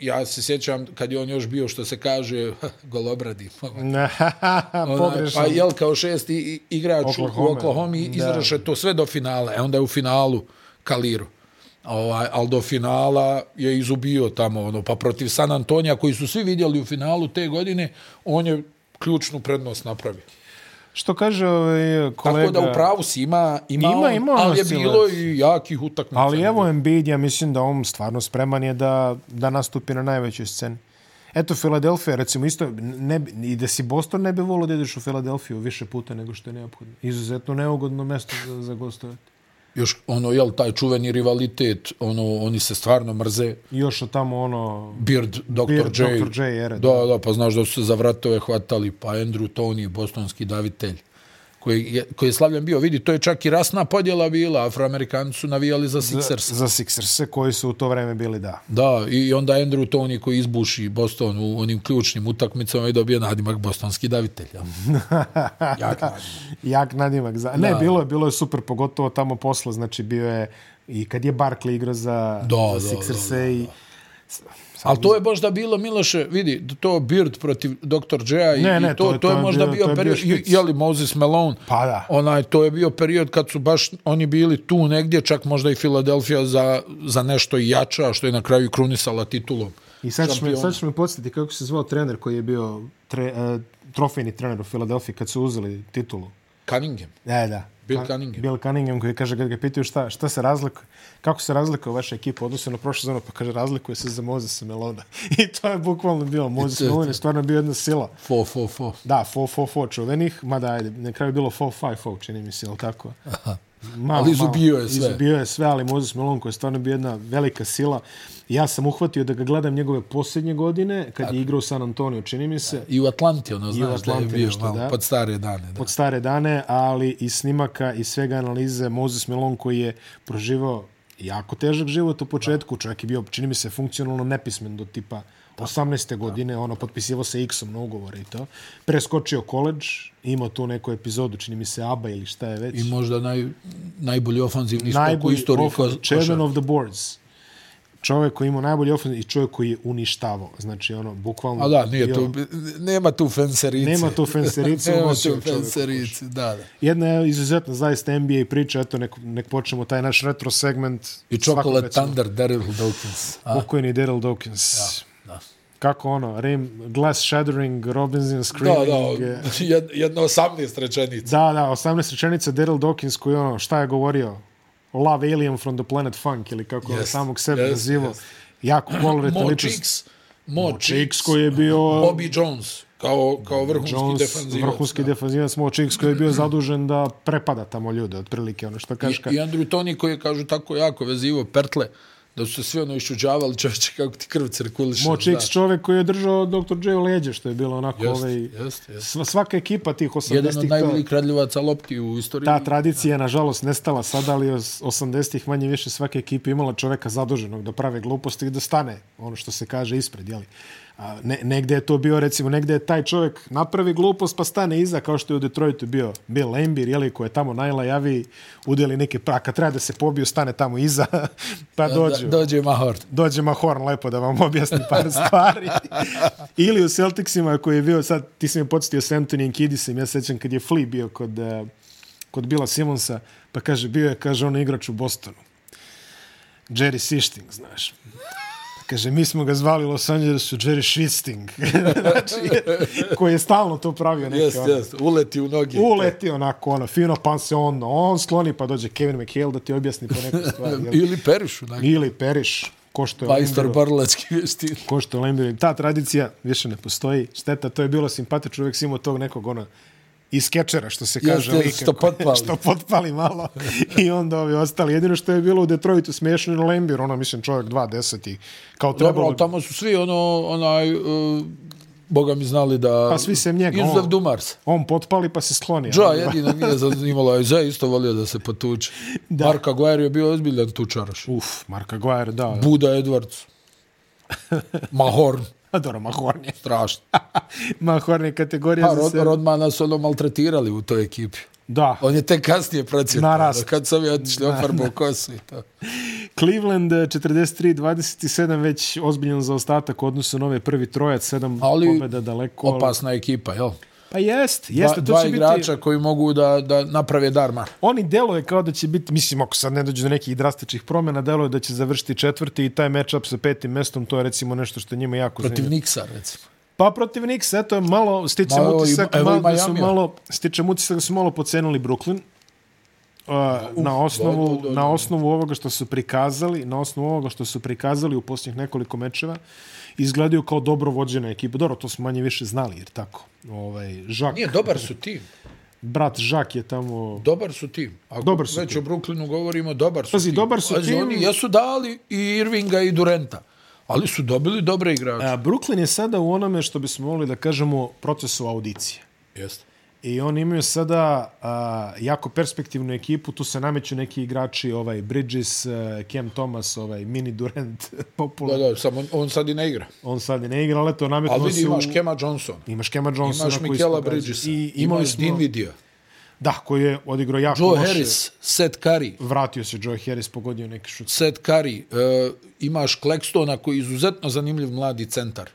ja se sjećam kad je on još bio, što se kaže, golobradi. Pogrešno. Pa jel kao šesti igrač Oklahoma. u Oklahoma izraše to sve do finala. E onda je u finalu Kaliru. Ovaj, ali do finala je izubio tamo, ono, pa protiv San Antonija, koji su svi vidjeli u finalu te godine, on je ključnu prednost napravio. Što kaže ovaj kolega... Tako da u pravu si ima, ima, Ima, on, ima ali je bilo i jakih utakmica. Ali evo Embiid, ja mislim da on stvarno spreman je da, da nastupi na najvećoj sceni. Eto, Filadelfija, recimo, isto, ne, i da si Boston ne bi volio da ideš u Filadelfiju više puta nego što je neophodno. Izuzetno neugodno mesto za, za gostovati. Još ono jel taj čuveni rivalitet ono oni se stvarno mrze još od tamo ono... Beard Dr. Beard, J Dr. J ere, da da pa znaš da su se za vratove hvatali pa Andrew Tony bostonski davitelj koji je, koji je slavljen bio vidi to je čak i rasna podjela bila afroamerikanci su navijali za Sixers Za, za Sixerse koji su u to vreme bili, da. da i onda Andrew Tony koji izbuši Boston u onim ključnim utakmicama i dobije nadimak bostonski davitelj ja. jak nadimak. Jak nadimak. Za... Ne, Da. bilo je, bilo je super, pogotovo tamo posle, znači bio je i kad je Barkley igrao za, za Sixerse da, da, da. I... Ali to je možda bilo, Miloše, vidi, to Beard protiv Dr. J-a i, Ne, ne, i to, to, je, to je možda bio- bio, bio period, i- je li Moses Malone? Pa da. Onaj, to je bio period kad su baš oni bili tu negdje, čak možda i Filadelfija za, za nešto jača, što je na kraju krunisala titulom. I sad ćeš, me, sad ćeš me podsjetiti kako se zvao trener koji je bio tre, uh, trofejni trener u Filadelfiji kad su uzeli titulu. Cunningham. E, da. Bill Cunningham. Bill Cunningham koji kaže, kad ga pitaju šta, šta se razlikuje, kako se razlikuje vaša ekipa u odnosu na prošlu sezonu, pa kaže, razlikuje se za Mozesa Melona. I to je bukvalno bilo. Moses to- Melon je stvarno bio jedna sila. Fo, fo, fo. Da, 4-4-4 čuvenih, mada ajde, na kraju je bilo 4-5-4, čini mi se, ili tako? Malo, Ali izubio je sve. Izubio je sve, ali Moses Malone koji je stvarno bio jedna velika sila. Ja sam uhvatio da ga gledam njegove posljednje godine, kad je igrao u San Antonio, čini mi se, I u Atlanti, ono, znaš da je bio nešto, malo, da. pod stare dane. Da. pod stare dane, ali i snimaka i svega analize Moses Malone koji je proživao jako težak život u početku, čovjek je bio, čini mi se, funkcionalno nepismen do tipa 18. godine, ono, potpisivo se X-om na ugovore i to. Preskočio koleđ, imao tu neku epizodu, čini mi se ABA ili šta je već. I možda naj, najbolji ofanzivni skok u Najbolji istoriji off- ko, Chairman košarke. of the boards. Čovjek koji ima najbolji ofenzivni i čovjek koji je uništavao. Znači, ono, bukvalno... A da, nije bio- tu, nema tu fenserice. Nema tu fenserice, nema tu fenserice, da, da. Jedna je izuzetno zaista NBA priča, eto, nek, nek počnemo taj naš retro segment. I Chocolate recimo, Thunder, Daryl Dawkins. Pokojni Daryl Dawkins. da. Kako ono, rim, glass shattering, Robinson Da, screaming. da, eh, jed- jedno 18 rečenica. Da, da, 18 rečenica Daryl Dawkins koji ono, šta je govorio? Love alien from the planet funk ili kako je Jest, samog sebe jest, nazivao. jest. Jako koloritan Mo ličnost. Mo Cheeks koji je bio... Bobby Jones, kao, kao vrhunski Jones, defanzivac. vrhunski da. defanzivac Mo Cheeks koji je bio zadužen da prepada tamo ljude, otprilike, ono što kažeš. I, I Andrew Tony koji je, kažu, tako jako vezivo pertle, da su se svi ono iščuđavali, čovječe, kako ti krv cirkuliše. Mo Cheeks čovjek koji je držao Dr. J. u leđe, što je bilo onako Jest, ovaj... jest, jest. sva- Svaka ekipa tih 80-ih... Jedan od najboljih kradljivaca lopti u istoriji. Ta tradicija je, nažalost, nestala sada, ali os- 80-ih manje više svake ekipe imala čoveka zaduženog da prave gluposti i da stane, ono što se kaže, ispred, jeli? A ne, negde je to bio, recimo, negde je taj čovjek napravi glupost pa stane iza, kao što je u Detroitu bio Bill Lambir, jeli, ko je tamo najlajaviji, udjeli neke, pra, kad treba da se pobiju, stane tamo iza, pa dođu. Dođe Mahor. dođe Mahorn lepo da vam objasni par stvari. Ili u Celticsima koji je bio sad, ti si me podsjetio s Anthony Kidisom, ja sećam kad je Flea bio kod, eh, kod Bila Simonsa, pa kaže, bio je, kaže, on igrač u Bostonu. Jerry Sichting, znaš. Kaže, mi smo ga zvali Los Angelesu Jerry Shitsting. znači, koji je stalno to pravio neke Jest, ono, jest, uleti u noge. uleti onako, ono, fino, pa se on, on skloni, pa dođe Kevin McHale da ti objasni po neku stvari. jel? Ili perišu, dakle. Ili Periš, ko što je Majstor Lemberu- barlački vještin. ko što Lemberu. Ta tradicija više ne postoji. Šteta, to je bilo simpatično, uvijek si imao tog nekog ona iz skečera, što se kaže. Jeste, lika što potpali. što potpali malo. I onda ovi ostali. Jedino što je bilo u Detroitu smiješno je Lembir, ono, mislim, čovjek 2.10 i kao Dobro, trebalo... ali tamo su svi ono, onaj, uh, boga mi znali da... Pa svi sem njega, Izuzev on- Dumars. On potpali pa se skloni. Ali- jedino nije zanimalo, a Za isto volio da se potuče. Da. Marka Guerre je bio ozbiljan tučaraš. Uf, Marka da. da. Buda Edwards. Mahorn. A dobro, Mahorn je. Strašno. Mahorn je kategorija Pa, za Rod, sebe. Rodmana su ono maltretirali u toj ekipi. Da. On je tek kasnije procjetao. Narast. Kad su ovi otišli, on farbao kosu i to. Cleveland eh, 43-27 već ozbiljan zaostatak u odnosu na ove prvi trojac, sedam Ali pobjeda daleko. ali- Opasna ekipa, jel? Pa jest, Dva, jeste, to dva igrača biti... koji mogu da, da naprave darma. Oni deluje kao da će biti, mislim, ako sad ne dođe do nekih drastičnih promjena, deluje da će završiti četvrti i taj matchup sa petim mestom, to je recimo nešto što njima jako Protiv zanimljivo. Niksa, recimo. Pa protiv Knicks, eto, malo stičem Malo utisak, evo malo, da su malo, stičem utisak da su malo pocenili Brooklyn. Uh, na, osnovu, da, da. na osnovu ovoga što su prikazali, na osnovu ovoga što su prikazali u posljednjih nekoliko mečeva, izgledaju kao dobro vođena ekipa. Dobro, to smo manje više znali, jer tako. Ovaj, Žak, Nije, dobar su tim. brat Žak je tamo... Dobar su tim. Ako Dobar su već tim. o Brooklynu govorimo, dobar su Pazi, tim. dobar su Pazi, tim. Oni jesu dali i Irvinga i Durenta, ali su dobili dobre igrače. A, Brooklyn je sada u onome što bismo mogli da kažemo procesu audicije. Jeste. I oni imaju sada a, jako perspektivnu ekipu, tu se nameću neki igrači, ovaj Bridges, uh, Cam Thomas, ovaj Mini Durant, Da, popularno. da, samo on, on sad i ne igra. On sad i ne igra, ali eto, nametno Ali vidi, u... imaš Kema Johnson, Imaš Kema Johnsona imaš Mikela smo- Bridgesa, I imali imaš smo... Dinvidija, Da, koji je odigrao jako Joe loše. Harris, Seth Curry, Vratio se Joe Harris, pogodio neki šut. Seth Curry, uh, imaš Claxtona koji je izuzetno zanimljiv mladi centar.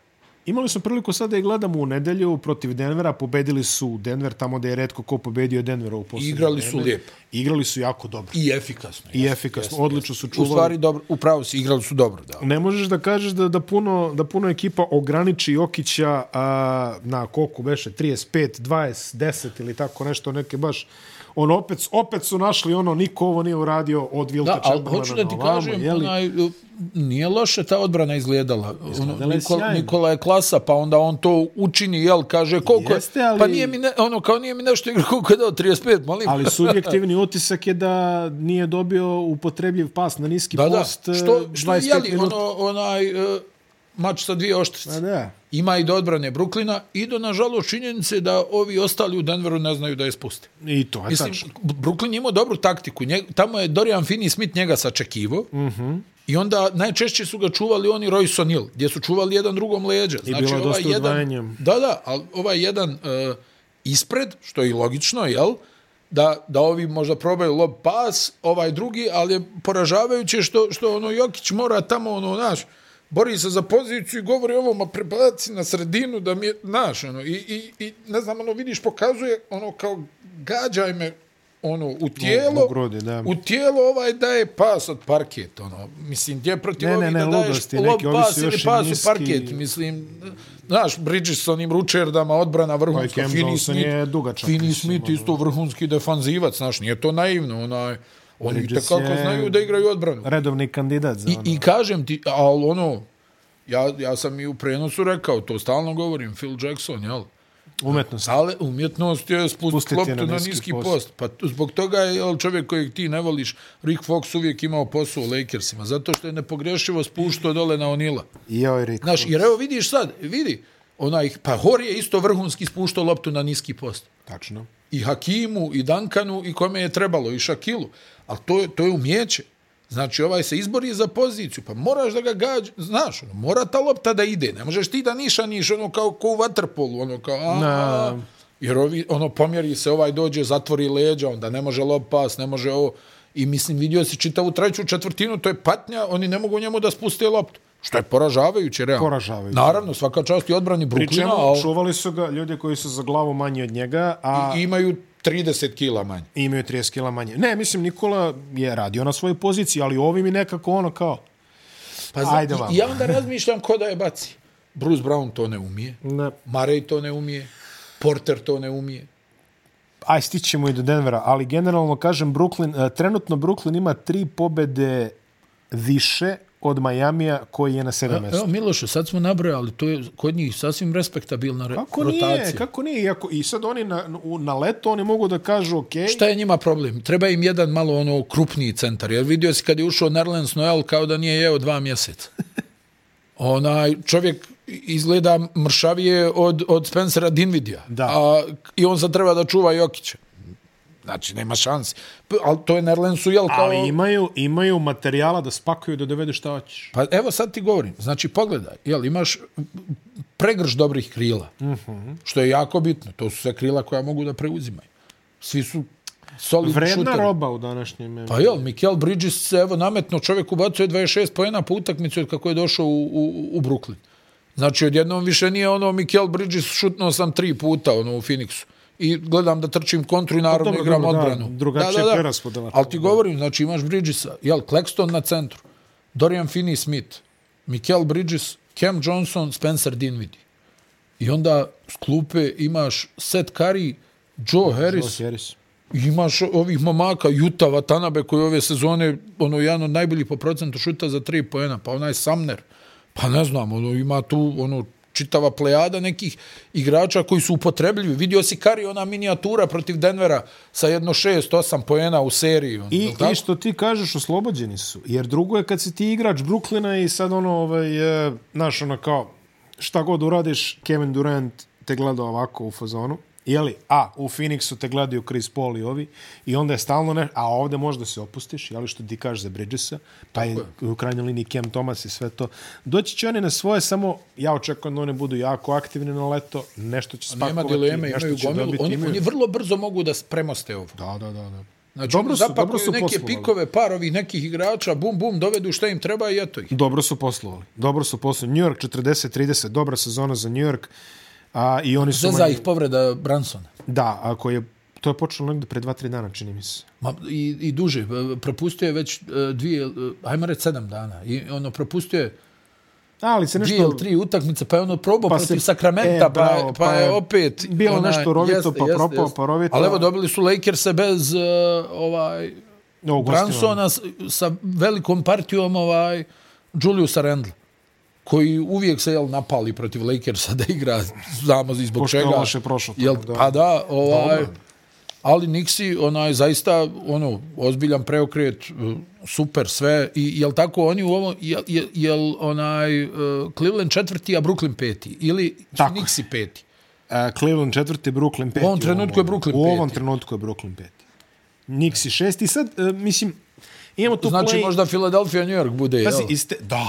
Imali smo priliku sada i gledamo u nedelju protiv Denvera, pobedili su Denver tamo da je redko ko pobedio Denvera u posljednje Igrali su lijepo. Igrali su jako dobro. I efikasno. I efikasno, odlično su U čuvali. stvari, dobro, upravo si, igrali su dobro, da. Ne možeš da kažeš da, da, puno, da puno ekipa ograniči Jokića a, na koliko beše, 35, 20, 10 ili tako nešto, neke baš on opet, opet su našli ono, niko ovo nije uradio od Vilta Da, ali hoću da ti ovamo, kažem, jeli? onaj, nije loše ta odbrana izgledala. Izgledala Ono, je Nikola, sjajno. Nikola je klasa, pa onda on to učini, jel, kaže, koliko Jeste, je, ali- pa nije mi, ne, ono, kao nije mi nešto igra, koliko je dao, 35, molim. Ali subjektivni utisak je da nije dobio upotrebljiv pas na niski da, da, post što, e, što 25 jeli, minuta. ono, onaj, uh, mač sa dvije oštrice. A da. Ima i do odbrane Bruklina i do, nažalost, činjenice da ovi ostali u Denveru ne znaju da je spuste. I to je Mislim, tačno. Brooklyn je imao dobru taktiku. Njeg, tamo je Dorian Finney-Smith njega sačekivo. Mm Mhm. -hmm. I onda najčešće su ga čuvali oni Royce O'Neal, gdje su čuvali jedan drugom leđa. Znači, bilo je dosta jedan, odvajanja. Da, da, ali ovaj jedan uh, ispred, što je i logično, jel? da, da ovi možda probaju lob pas, ovaj drugi, ali je poražavajuće što, što ono Jokić mora tamo, ono, naš, bori se za poziciju i govori ovo, ma prebaci na sredinu da mi je, naš, ono, i, i, i ne znam, ono, vidiš, pokazuje, ono, kao, gađaj me, ono, u tijelo, u grudi, da. u tijelo ovaj daje pas od parket, ono, mislim, gdje protiv Ne, ne, ovih ne, da daješ lob neki, ovi pas ili pas u niski. parket, mislim, znaš, Bridges sa onim ručerdama, odbrana vrhunska, Johnson Smith, mislim, Smith isto vrhunski defanzivac, znaš, nije to naivno, onaj, oni Bridges tekako je znaju da igraju odbranu. Redovni kandidat za I, ono. I kažem ti, ali ono, ja, ja sam i u prenosu rekao, to stalno govorim, Phil Jackson, jel? Umetnost. Ali umjetnost je spustiti Pustiti loptu na niski, niski post. post. Pa zbog toga je jel, čovjek kojeg ti ne voliš, Rick Fox uvijek imao posao u Lakersima, zato što je nepogrešivo spuštao dole na Onila. I joj, Rick. Znaš, jer evo vidiš sad, vidi, onaj, pa Hor je isto vrhunski spuštao loptu na niski post. Tačno. I Hakimu, i Dankanu, i kome je trebalo, i Šakilu. Ali to, to je umjeće. Znači, ovaj se izbori za poziciju, pa moraš da ga gađ, znaš, ono, mora ta lopta da ide. Ne možeš ti da nišaniš, ono, kao, kao u vaterpolu, ono, kao, a, a, jer ovi, ono, pomjeri se, ovaj dođe, zatvori leđa, onda ne može lob pas, ne može ovo. I mislim, vidio si čitavu treću četvrtinu, to je patnja, oni ne mogu njemu da spuste loptu. Što je poražavajuće, realno. Poražavajuće. Naravno, svaka čast i odbrani Bruklina, Pričemu, ali čuvali su ga ljudi koji su za glavu manji od njega, a i imaju 30 kila manje. imaju 30 kila manje. Ne, mislim, Nikola je radio na svojoj poziciji, ali ovi mi nekako ono kao... Pa za, Ajde i- vam. I ja onda razmišljam ko da je baci. Bruce Brown to ne umije. Ne. Murray to ne umije. Porter to ne umije. Aj, stićemo i do Denvera, ali generalno kažem, Brooklyn, uh, trenutno Brooklyn ima tri pobede više od Majamija koji je na sedam Evo, mjestu. Miloše, sad smo nabrojali, to je kod njih sasvim respektabilna re, Kako rotacija. nije, kako nije, Iako, i sad oni na, na leto oni mogu da kažu, ok, Šta je njima problem? Treba im jedan malo ono krupniji centar. Jer vidio si kad je ušao Nerlens Noel kao da nije jeo dva mjeseca. Onaj čovjek izgleda mršavije od, od Spencera Dinvidija. Da. A, I on sad treba da čuva Jokića. Znači, nema šansi. P- Ali to je Nerlensu, jel, kao... ali imaju, imaju materijala da spakuju da dovedu šta hoćeš. Pa evo sad ti govorim. Znači, pogledaj, jel, imaš pregrš dobrih krila, uh -huh. što je jako bitno. To su sve krila koja mogu da preuzimaju. Svi su solidni Vredna šuteri. roba u današnjem... Pa jel, Mikel Bridges se evo nametno čovjek ubacuje 26 pojena po utakmicu od kako je došao u, u, u Brooklyn. Znači, odjednom više nije ono Mikel Bridges šutnuo sam tri puta ono, u Phoenixu. I gledam da trčim kontru i naravno dobro, igram dobro, da, odbranu. drugačija preraspodela. Ali ti govorim, znači imaš Bridgesa, jel, Claxton na centru, Dorian Finney-Smith, Mikel Bridges, Cam Johnson, Spencer Dinwiddie. I onda s klupe imaš Seth Curry, Joe Harris, Ross Harris. I imaš ovih momaka, Juta Watanabe, koji ove sezone, ono, jedan od najboljih po procentu šuta za tri poena, pa onaj Sumner, pa ne znam, ono, ima tu, ono, čitava plejada nekih igrača koji su upotrebljivi. Vidio si Kari, ona minijatura protiv Denvera sa jedno šest, osam poena u seriji. Ono, I? I što ti kažeš, oslobođeni su. Jer drugo je kad si ti igrač Brooklyna i sad ono, ovaj, e, znaš, ono kao, šta god uradiš, Kevin Durant te gleda ovako u fazonu. Jeli, a, u Phoenixu te gledaju Chris Paul i ovi, i onda je stalno ne, a ovde možda se opustiš, jeli što ti kažeš za Bridgesa, pa je u krajnjoj liniji Cam Thomas i sve to. Doći će oni na svoje, samo ja očekujem da oni budu jako aktivni na leto, nešto će spakovati, Nema dileme, nešto imaju će gomilu. dobiti. Oni, imaju- oni vrlo brzo mogu da premoste ovo. Da, da, da. da. Znači, Dobro su- dobro su neke poslovali. pikove, par ovih nekih igrača, bum, bum, dovedu šta im treba i eto ih. Dobro su poslovali. Dobro su poslovali. New York 40-30, dobra sezona za New York. A, I oni su... Zeza ih povreda Bransona. Da, ako je... To je počelo negde pre 2-3 dana, čini mi se. Ma, i, I duže. Propustio je već e, dvije, e, ajmo reći sedam dana. I ono, propustio je Ali se dvije nešto... ili tri utakmice, pa je ono probao Pa pa se- protiv Sakramenta, e, pa, bravo, pa, pa je opet... bilo nešto rovito, pa propao, pa rovito. Ali evo, dobili su Lakerse bez uh, ovaj, Bransona sa velikom partijom ovaj, Juliusa Randle koji uvijek se jel napali protiv Lakersa da igra, znamo zbog Pošto je čega. loše prošlo tamo, Jel, da. Pa da, ovaj, ali Nixi, onaj, zaista, ono, ozbiljan preokret, uh, super sve, i jel tako, oni u ovom, jel, jel, jel onaj, uh, Cleveland četvrti, a Brooklyn peti, ili Tako je. Nixi peti. Uh, Cleveland četvrti, Brooklyn peti. U ovom trenutku je Brooklyn U ovom peti. trenutku je Brooklyn peti. Knicks i šesti. Sad, uh, mislim, imamo tu Znači, play... možda Philadelphia, New York bude, Pazi, jel? iste... Da.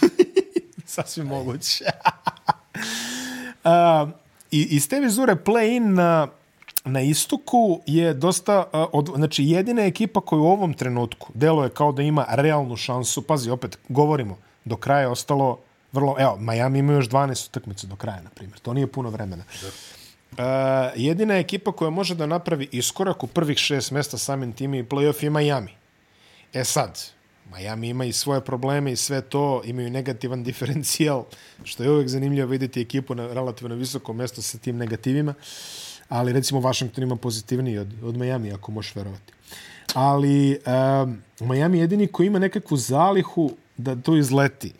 Sasvim moguće. uh, i, iz te vizure play-in na na istoku je dosta, a, od, znači jedina ekipa koja u ovom trenutku deluje kao da ima realnu šansu, pazi, opet govorimo, do kraja je ostalo vrlo, evo, Miami ima još 12 utakmica do kraja, na primjer, to nije puno vremena. Uh, jedina ekipa koja može da napravi iskorak u prvih šest mesta samim tim i play-off je Miami. E sad, Miami ima i svoje probleme i sve to, imaju negativan diferencijal, što je uvek zanimljivo vidjeti ekipu na relativno visokom mjestu sa tim negativima, ali recimo Washington ima pozitivniji od, od Miami, ako možeš verovati. Ali um, Miami je jedini koji ima nekakvu zalihu da to izleti.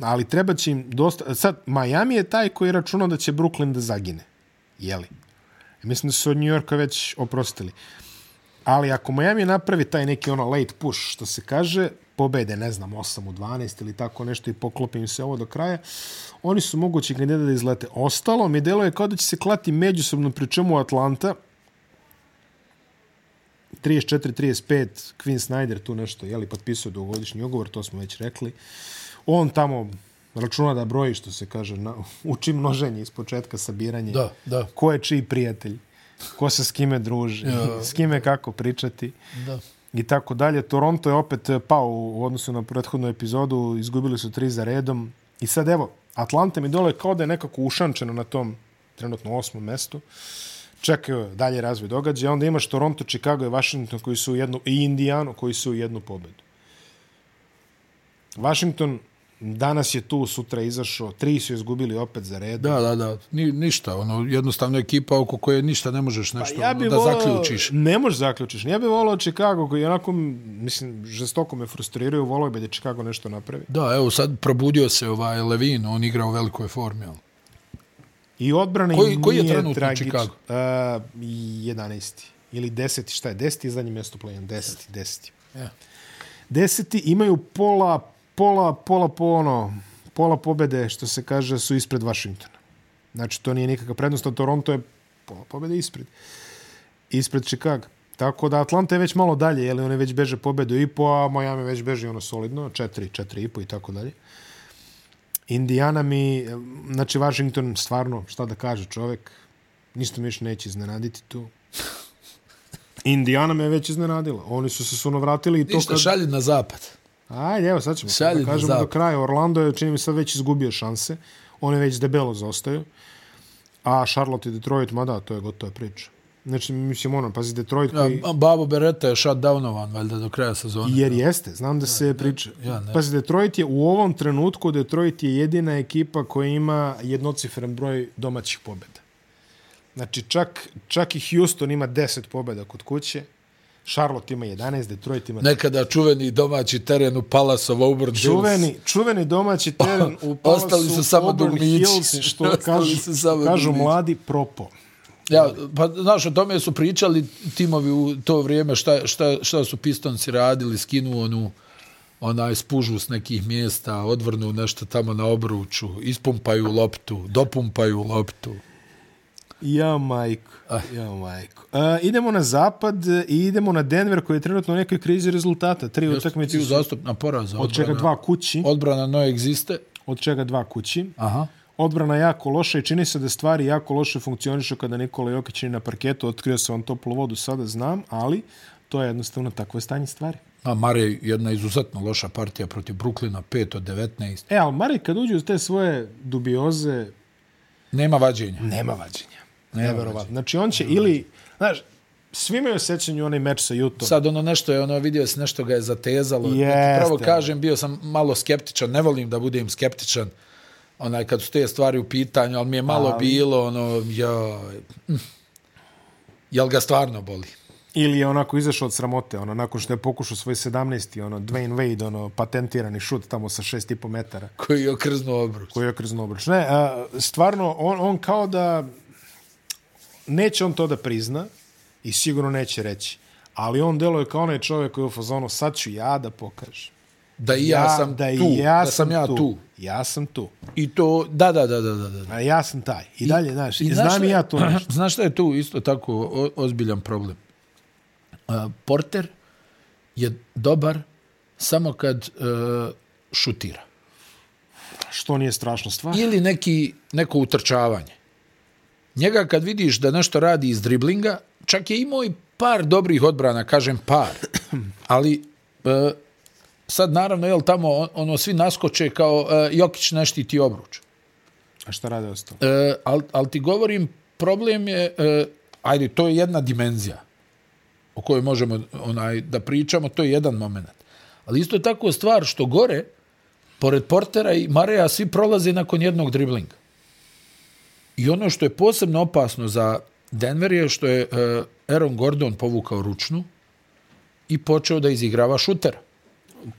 Ali treba će im dosta... Sad, Miami je taj koji je računao da će Brooklyn da zagine. Jeli? Mislim da su od New Yorka već oprostili. Ali ako Miami napravi taj neki ono late push, što se kaže, pobede, ne znam, 8 u 12 ili tako nešto i poklopi im se ovo do kraja, oni su mogući kandidati da izlete. Ostalo mi delo je kao da će se klati međusobno pri čemu Atlanta 34-35, Quinn Snyder tu nešto, jeli, potpisao dugogodišnji ugovor, to smo već rekli. On tamo računa da broji, što se kaže, na, uči množenje iz početka sabiranje. Da, da. Ko je čiji prijatelj, ko se s kime druži, Ja. s kime kako pričati Da i tako dalje. Toronto je opet eh, pao u odnosu na prethodnu epizodu, izgubili su tri za redom. I sad evo, Atlanta mi dole kao da je nekako ušančeno na tom trenutno osmom mestu. Čekaju dalje razvoj događaja. Onda imaš Toronto, Chicago i Washington koji su u jednu, i Indijanu koji su u jednu pobedu. Washington danas je tu, sutra je izašao, tri su izgubili opet za redom. Da, da, da. Ni, ništa. Ono, jednostavno ekipa oko koje ništa ne možeš nešto Pa ja da volao, zaključiš. Ne možeš zaključiš. Ja bih volao Chicago koji onako, mislim, žestoko me frustriraju, volao bi da Chicago nešto napravi. Da, evo sad probudio se ovaj Levin, on igra u velikoj formi. ali. I odbrana Koji- im koji je nije trenutno tragič- Chicago? Uh, 11. Ili 10. Šta je? 10. i zadnje mjesto play 10. 10. Ja. Deseti imaju pola, pola, pola po ono, pola pobede, što se kaže, su ispred Washingtona. Znači, to nije nikakva prednost, a Toronto je pola pobede ispred. Ispred Chicago. Tako da Atlanta je već malo dalje, jer one već beže pobedu i po, a Miami već beže ono solidno, 4, 4 i po i tako dalje. Indiana mi, znači Washington, stvarno, šta da kaže čovek, ništa mi još neće iznenaditi tu. Indiana me već iznenadila. Oni su se suno vratili i to Ništa, kad... šalji na zapad. Ajde, evo sad ćemo Šalji da kažemo do zapad. kraja. Orlando je, čini mi sad, već izgubio šanse. Oni već debelo zaostaju. A Charlotte i Detroit, ma da, to je gotova priča. Znači, mislim, ono, pazi, Detroit koji... Ja, Babo Beretta je shutdownovan, valjda, do kraja sezone. Jer jeste, znam da se priča. ja ne. Pazi, Detroit je u ovom trenutku, Detroit je jedina ekipa koja ima jednocifren broj domaćih pobjeda. Znači, čak, čak i Houston ima 10 pobjeda kod kuće, Charlotte ima 11, Detroit ima Nekada čuveni domaći teren u Palace of Auburn Hills. Čuveni, čuveni domaći teren u Palasu Ostali su samo Auburn dugmići. Hills, što kažu, samo kažu dugmići. mladi propo. Ja, pa znaš, o tome su pričali timovi u to vrijeme šta, šta, šta su pistonci radili, skinu onu onaj spužu s nekih mjesta, odvrnu nešto tamo na obruču, ispumpaju loptu, dopumpaju loptu. Ja, majko. Ja, majko. Uh, idemo na zapad i idemo na Denver koji je trenutno u nekoj krizi rezultata. Tri utakmice su, zastupna poraza. od čega dva kući. Odbrana no egziste. Od čega dva kući. Aha. Odbrana jako loša i čini se da stvari jako loše funkcionišu kada Nikola Jokić nije na parketu. Otkrio sam vam toplu vodu, sada znam, ali to je jednostavno takvo je stanje stvari. A Mare jedna izuzetno loša partija protiv Bruklina, 5 od 19. E, ali Mari, kad uđe u te svoje dubioze, Nema vađenja. nema vađenja. Neverovatno. Znači, on će ili, znaš, svi imaju sećanju onaj meč sa Jutom. Sad ono nešto je, ono vidio se nešto ga je zatezalo. Jeste. Pravo kažem, bio sam malo skeptičan, ne volim da budem skeptičan onaj kad su te stvari u pitanju, ali mi je malo Ali- bilo ono, ja, jel ga stvarno boli? Ili je onako izašao od sramote, ono, nakon što je pokušao svoj 17. ono, Dwayne Wade, ono, patentirani šut tamo sa 6,5 metara. Koji je okrznuo obruč. koji je okrzno obruč. Ne, a, stvarno, on, on kao da neće on to da prizna i sigurno neće reći. Ali on deluje kao onaj čovjek koji je u fazonu, sad ću ja da pokažem. Da i ja, sam da i tu, ja da sam ja tu. Ja sam tu. I to, da, da, da, da, da. A ja sam taj. I, dalje, znaš, i znam i ja to nešto. Znaš šta je tu isto tako o, ozbiljan problem? A, Porter je dobar samo kad e, šutira. Što nije strašna stvar. Ili neki, neko utrčavanje. Njega kad vidiš da nešto radi iz driblinga, čak je imao i par dobrih odbrana, kažem par, ali e, sad naravno, jel tamo ono svi naskoče kao e, Jokić neštiti obruč. A šta rade ostalo? E, ali al ti govorim, problem je, e, ajde, to je jedna dimenzija o kojoj možemo onaj da pričamo, to je jedan moment. Ali isto je tako stvar što gore, pored Portera i Mareja, svi prolaze nakon jednog driblinga. I ono što je posebno opasno za Denver je što je uh, Aaron Gordon povukao ručnu i počeo da izigrava šutera.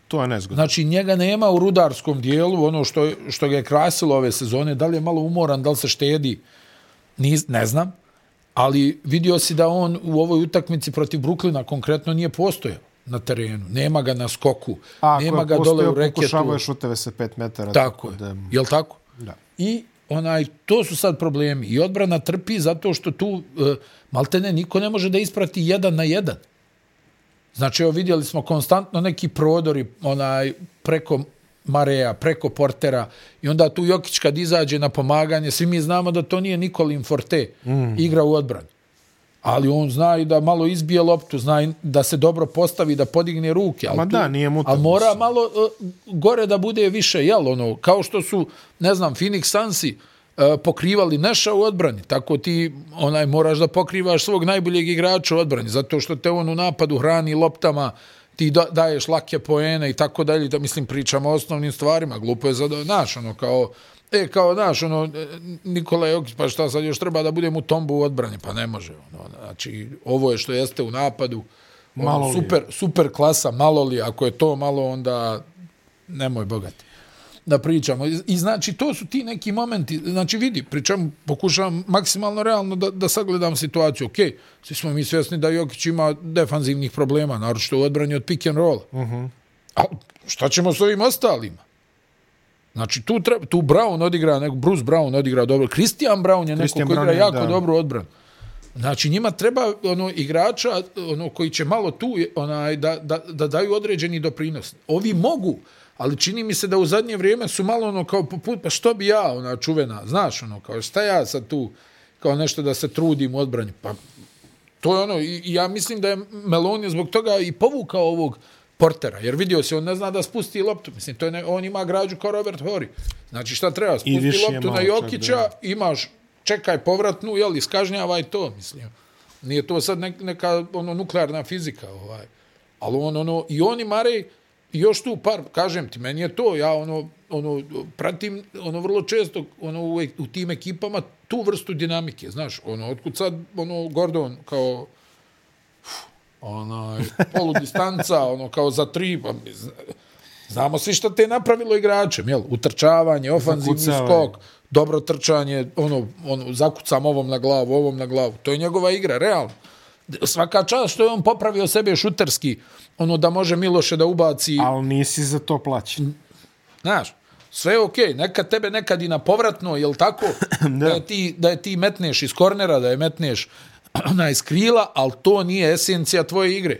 To je nezgodno. Znači, njega nema u rudarskom dijelu, ono što, što ga je krasilo ove sezone, da li je malo umoran, da li se štedi, Niz, ne znam, ali vidio si da on u ovoj utakmici protiv Bruklina konkretno nije postojao na terenu. Nema ga na skoku, A, nema ga dole u reketu. Pokušavao je šuteve sa 5 metara. Tako, tako je. Da... Jel tako? Da. I onaj, to su sad problemi. I odbrana trpi zato što tu uh, maltene niko ne može da isprati jedan na jedan. Znači, evo vidjeli smo konstantno neki prodori onaj, preko Mareja, preko Portera i onda tu Jokić kad izađe na pomaganje, svi mi znamo da to nije Nikolin Forte, mm. igra u odbrani. Ali on zna i da malo izbije loptu, zna da se dobro postavi, da podigne ruke. Ali Ma da, nije mu Ali mora malo uh, gore da bude više, jel, ono, kao što su, ne znam, Phoenix Sunsi uh, pokrivali Neša u odbrani, tako ti onaj moraš da pokrivaš svog najboljeg igrača u odbrani, zato što te on u napadu hrani loptama, ti da, daješ lake poene i tako dalje, da mislim pričamo o osnovnim stvarima, glupo je za naš, ono, kao, e, kao, naš, ono, Nikola Jokić, pa šta sad još treba da budem u tombu u odbrani, pa ne može, ono, znači, ovo je što jeste u napadu, ono, malo super, super klasa, malo li, ako je to malo, onda nemoj bogati da pričamo. I, I znači, to su ti neki momenti, znači vidi, pričam, pokušavam maksimalno realno da, da sagledam situaciju. Ok, svi smo mi svjesni da Jokić ima defanzivnih problema, naročito u odbranju od pick and roll. Uh -huh. A šta ćemo s ovim ostalima? Znači, tu, treba, tu Brown odigra, nego Bruce Brown odigra dobro. Christian Brown je neko koji igra jako da. dobro odbran. Znači, njima treba ono igrača ono koji će malo tu onaj, da, da, da daju određeni doprinos. Ovi mogu, ali čini mi se da u zadnje vrijeme su malo ono kao poput, pa što bi ja, ona čuvena, znaš, ono, kao šta ja sad tu, kao nešto da se trudim u odbranju, pa to je ono, i, ja mislim da je Meloni zbog toga i povukao ovog portera, jer vidio se, on ne zna da spusti loptu, mislim, to je ne, on ima građu kao Robert Hori, znači šta treba, spusti loptu na Jokića, imaš, čekaj povratnu, jel, iskažnjavaj to, mislim, nije to sad neka ono, nuklearna fizika, ovaj, ali on, ono, i oni, Marej, I još tu par, kažem ti, meni je to, ja ono, ono, pratim ono vrlo često ono, u, u tim ekipama tu vrstu dinamike, znaš, ono, otkud sad, ono, Gordon, kao, onaj, polu distanca, ono, kao za tri, pa, znamo svi što te je napravilo igračem, jel, utrčavanje, ofanzivni skok, dobro trčanje, ono, ono, zakucam ovom na glavu, ovom na glavu, to je njegova igra, realno svaka čast što je on popravio sebe šuterski, ono da može Miloše da ubaci. Ali nisi za to plaćen. Znaš, sve je okej, okay. nekad tebe nekad i na povratno, jel tako? da. da, je ti, da je ti metneš iz kornera, da je metneš na iz krila, ali to nije esencija tvoje igre.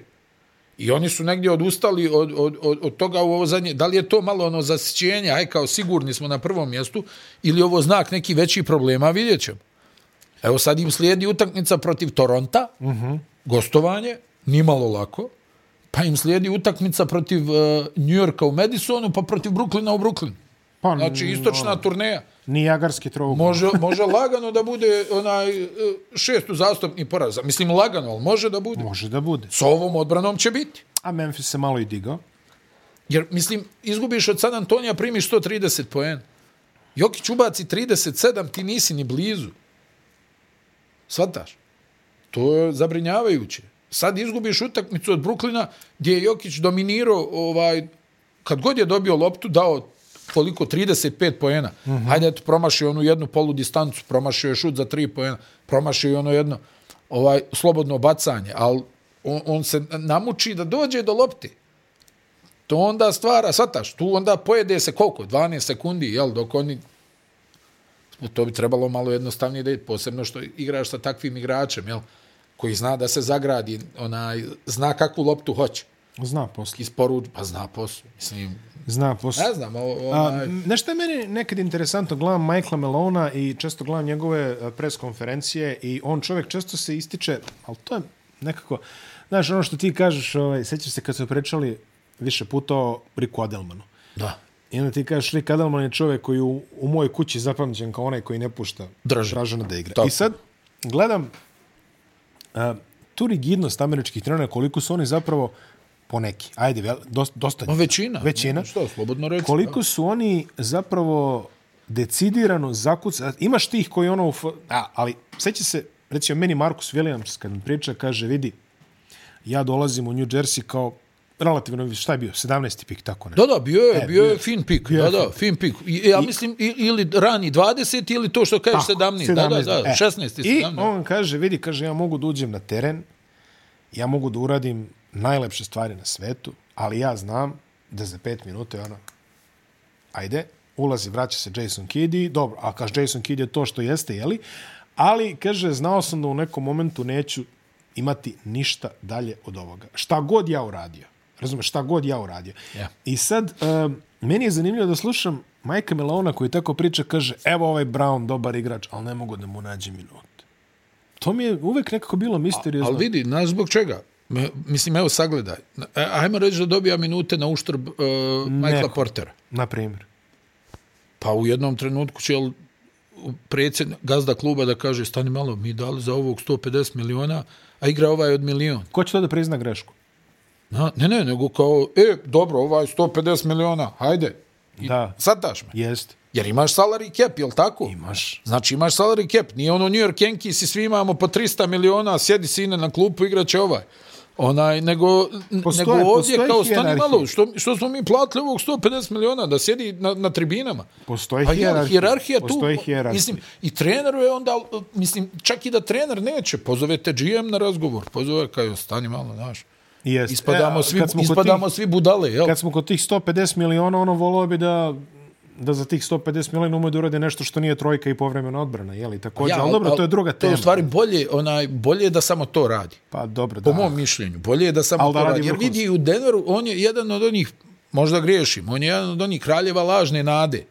I oni su negdje odustali od, od, od, od toga u ovo zadnje. Da li je to malo ono zasićenje, aj kao sigurni smo na prvom mjestu, ili ovo znak neki veći problema, vidjet ćemo. Evo sad im slijedi utakmica protiv Toronta, uh mhm. -huh. gostovanje, nimalo lako, pa im slijedi utakmica protiv uh, New Yorka u Madisonu, pa protiv Brooklyna u Brooklyn. Pa, znači, istočna ono, turneja. Nijagarski trogul. Može, može lagano da bude onaj šestu zastupni poraz. Mislim, lagano, ali može da bude. Može da bude. S ovom odbranom će biti. A Memphis se malo i digao. Jer, mislim, izgubiš od San Antonija, primiš 130 poen. Jokić ubaci 37, ti nisi ni blizu. Svataš? To je zabrinjavajuće. Sad izgubiš utakmicu od Bruklina gdje je Jokić dominirao ovaj, kad god je dobio loptu, dao koliko, 35 poena. Mm -hmm. Hajde, eto, promašio onu jednu polu distancu, promašio je šut za 3 poena, promašio je ono jedno ovaj, slobodno bacanje, ali on, on se namuči da dođe do lopti. To onda stvara, svataš, tu onda pojede se koliko, 12 sekundi, jel, dok oni to bi trebalo malo jednostavnije da je, posebno što igraš sa takvim igračem, jel? koji zna da se zagradi, onaj, zna kakvu loptu hoće. Zna posle. Isporuč, pa zna posao. Mislim, Zna posle. ne znam, o, A, onaj, nešto je meni nekad interesantno, gledam Michaela Melona i često gledam njegove a, pres konferencije i on čovjek često se ističe, ali to je nekako, znaš, ono što ti kažeš, ovaj, sećaš se kad su pričali više puta o Riku Adelmanu. da. I onda ti kažeš, Rick Adelman je čovjek koji u, u mojoj kući zapamćen kao onaj koji ne pušta Draže. Dražana da igra. Tako. I sad gledam a, tu rigidnost američkih trenera, koliko su oni zapravo poneki, ajde, vel, dosta, dosta Ma većina. većina, Što, slobodno reći. koliko su oni zapravo decidirano zakuca. Imaš tih koji ono... A, ali seća se, recimo meni Marcus Williams kad mi priča, kaže, vidi, ja dolazim u New Jersey kao relativno, šta je bio, 17. pik, tako ne. Da, da, bio je, E, bio bio je fin pik. Bio Da, da, fin pik. I, ja mislim, ili rani 20, ili to što kažeš 17. Da, da, da, E, 16 i I 17. on kaže, vidi, kaže, ja mogu da uđem na teren, ja mogu da uradim najlepše stvari na svetu, ali ja znam da za pet minuta je ono, ajde, ulazi, vraća se Jason Kidd i dobro, a kaže Jason Kidd je to što jeste, jeli? Ali, kaže, znao sam da u nekom momentu neću imati ništa dalje od ovoga. Šta god ja uradio. Razumeš, šta god ja uradio. Ja. I sad, um, meni je zanimljivo da slušam Majka Melona koji tako priča, kaže, evo ovaj Brown, dobar igrač, ali ne mogu da mu nađe minut. To mi je uvek nekako bilo misteriozno. Ali vidi, znaš zbog čega? Mislim, evo, sagledaj. E, Ajmo reći da dobija minute na uštrb uh, Michaela. Portera. Na primjer. Pa u jednom trenutku će jel, predsjednik, gazda kluba da kaže stani malo, mi dali za ovog 150 miliona, a igra ovaj od milion. Ko će to da prizna grešku? Na, ne, ne, nego kao, e, dobro, ovaj 150 miliona, hajde. I Da. Sad daš me. Jest. Jer imaš salary cap, jel tako? Imaš. Znači imaš salary cap, nije ono New York Yankees i svi imamo po 300 miliona, sjedi sine na klupu, igraće ovaj. Onaj, nego, Postoje- nego ovdje kao stani malo, što, što smo mi platili ovog 150 miliona da sjedi na, na tribinama. Postoji Pa je, hijerarhija. hijerarhija tu. Postoji hijerarhija. Mislim, i treneru je onda, mislim, čak i da trener neće, pozovete GM na razgovor, pozove kao, stani malo, znaš. Jest. Ispadamo, E, svi, ispadamo tih- svi budale, jel? Kad smo kod tih 150 miliona, ono volao bi da da za tih 150 miliona umeju da urade nešto što nije trojka i povremena odbrana, je li takođe? Ja, ali dobro, to je druga To tema. je u stvari bolje, onaj, bolje je da samo to radi. Pa dobro, Po da. mom mišljenju. Bolje je da samo Al to da radi. radi Jer vidi u Denveru, on je jedan od onih, možda griješim, on je jedan od onih kraljeva lažne nade.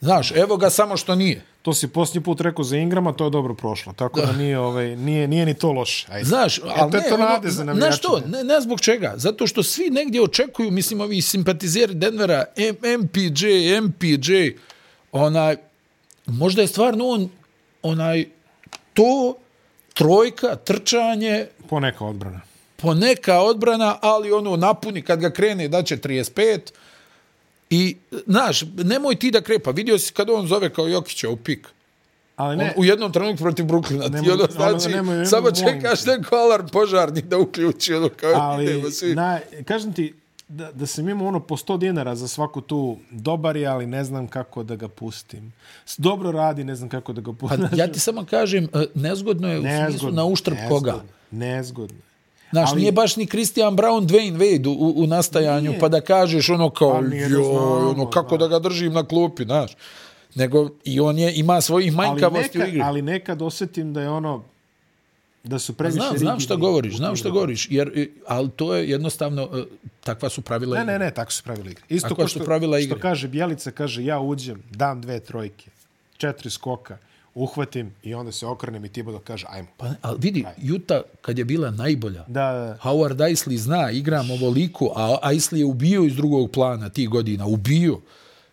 Znaš, evo ga samo što nije. To si posljednji put rekao za Ingrama, to je dobro prošlo. Tako da, nije, ovaj, nije, nije ni to loše. Ajde. Znaš, ali to ne, to ono, nade za. Znaš što, ne, ne zbog čega. Zato što svi negdje očekuju, mislim, ovi simpatizeri Denvera, M, MPJ, MPJ, onaj, možda je stvarno on, onaj, to, trojka, trčanje, Poneka odbrana. poneka odbrana, ali ono napuni kad ga krene da će 35 i znaš, nemoj ti da krepa. Vidio si kad on zove kao Jokića u pik. Ali Ne. ne, U jednom trenutku protiv Brooklyna. Nemoj- ono ono, znači, nemoj- nemoj- samo čekaš neko alarm požarni da uključi. Ono kao, ali svi. na, kažem ti da, da sam imao ono po 100 dinara za svaku tu dobar je, ali ne znam kako da ga pustim. Dobro radi, ne znam kako da ga Pa pustim. ja ti samo kažem, e, nezgodno je u smislu na uštrb koga. Nezgodno. Znaš, Ali- nije baš ni Christian Brown, Dwayne Wade u, u nastajanju, Nije. pa da kažeš ono kao, Pa da joj, ono, kako da ga držim na klupi, znaš. Nego i on je, ima svojih manjkavosti u igri. ali nekad osjetim da je ono da su previše Znam, znam rigidni šta u govoriš, znam šta igrama. govoriš, jer, ali to je jednostavno, e, takva su pravila Ne, igre. ne, ne, tako su pravila igre. Isto Takva kao su što, pravila što igre. kaže Bjelica, kaže ja uđem, dam dve trojke, četiri skoka, uhvatim i onda se okrenem i Tibodo kaže ajmo. Pa, ali vidi, Juta kad je bila najbolja, Da, da. Howard Isley zna, igram ovoliku, a Isley je ubio iz drugog plana tih godina, ubio.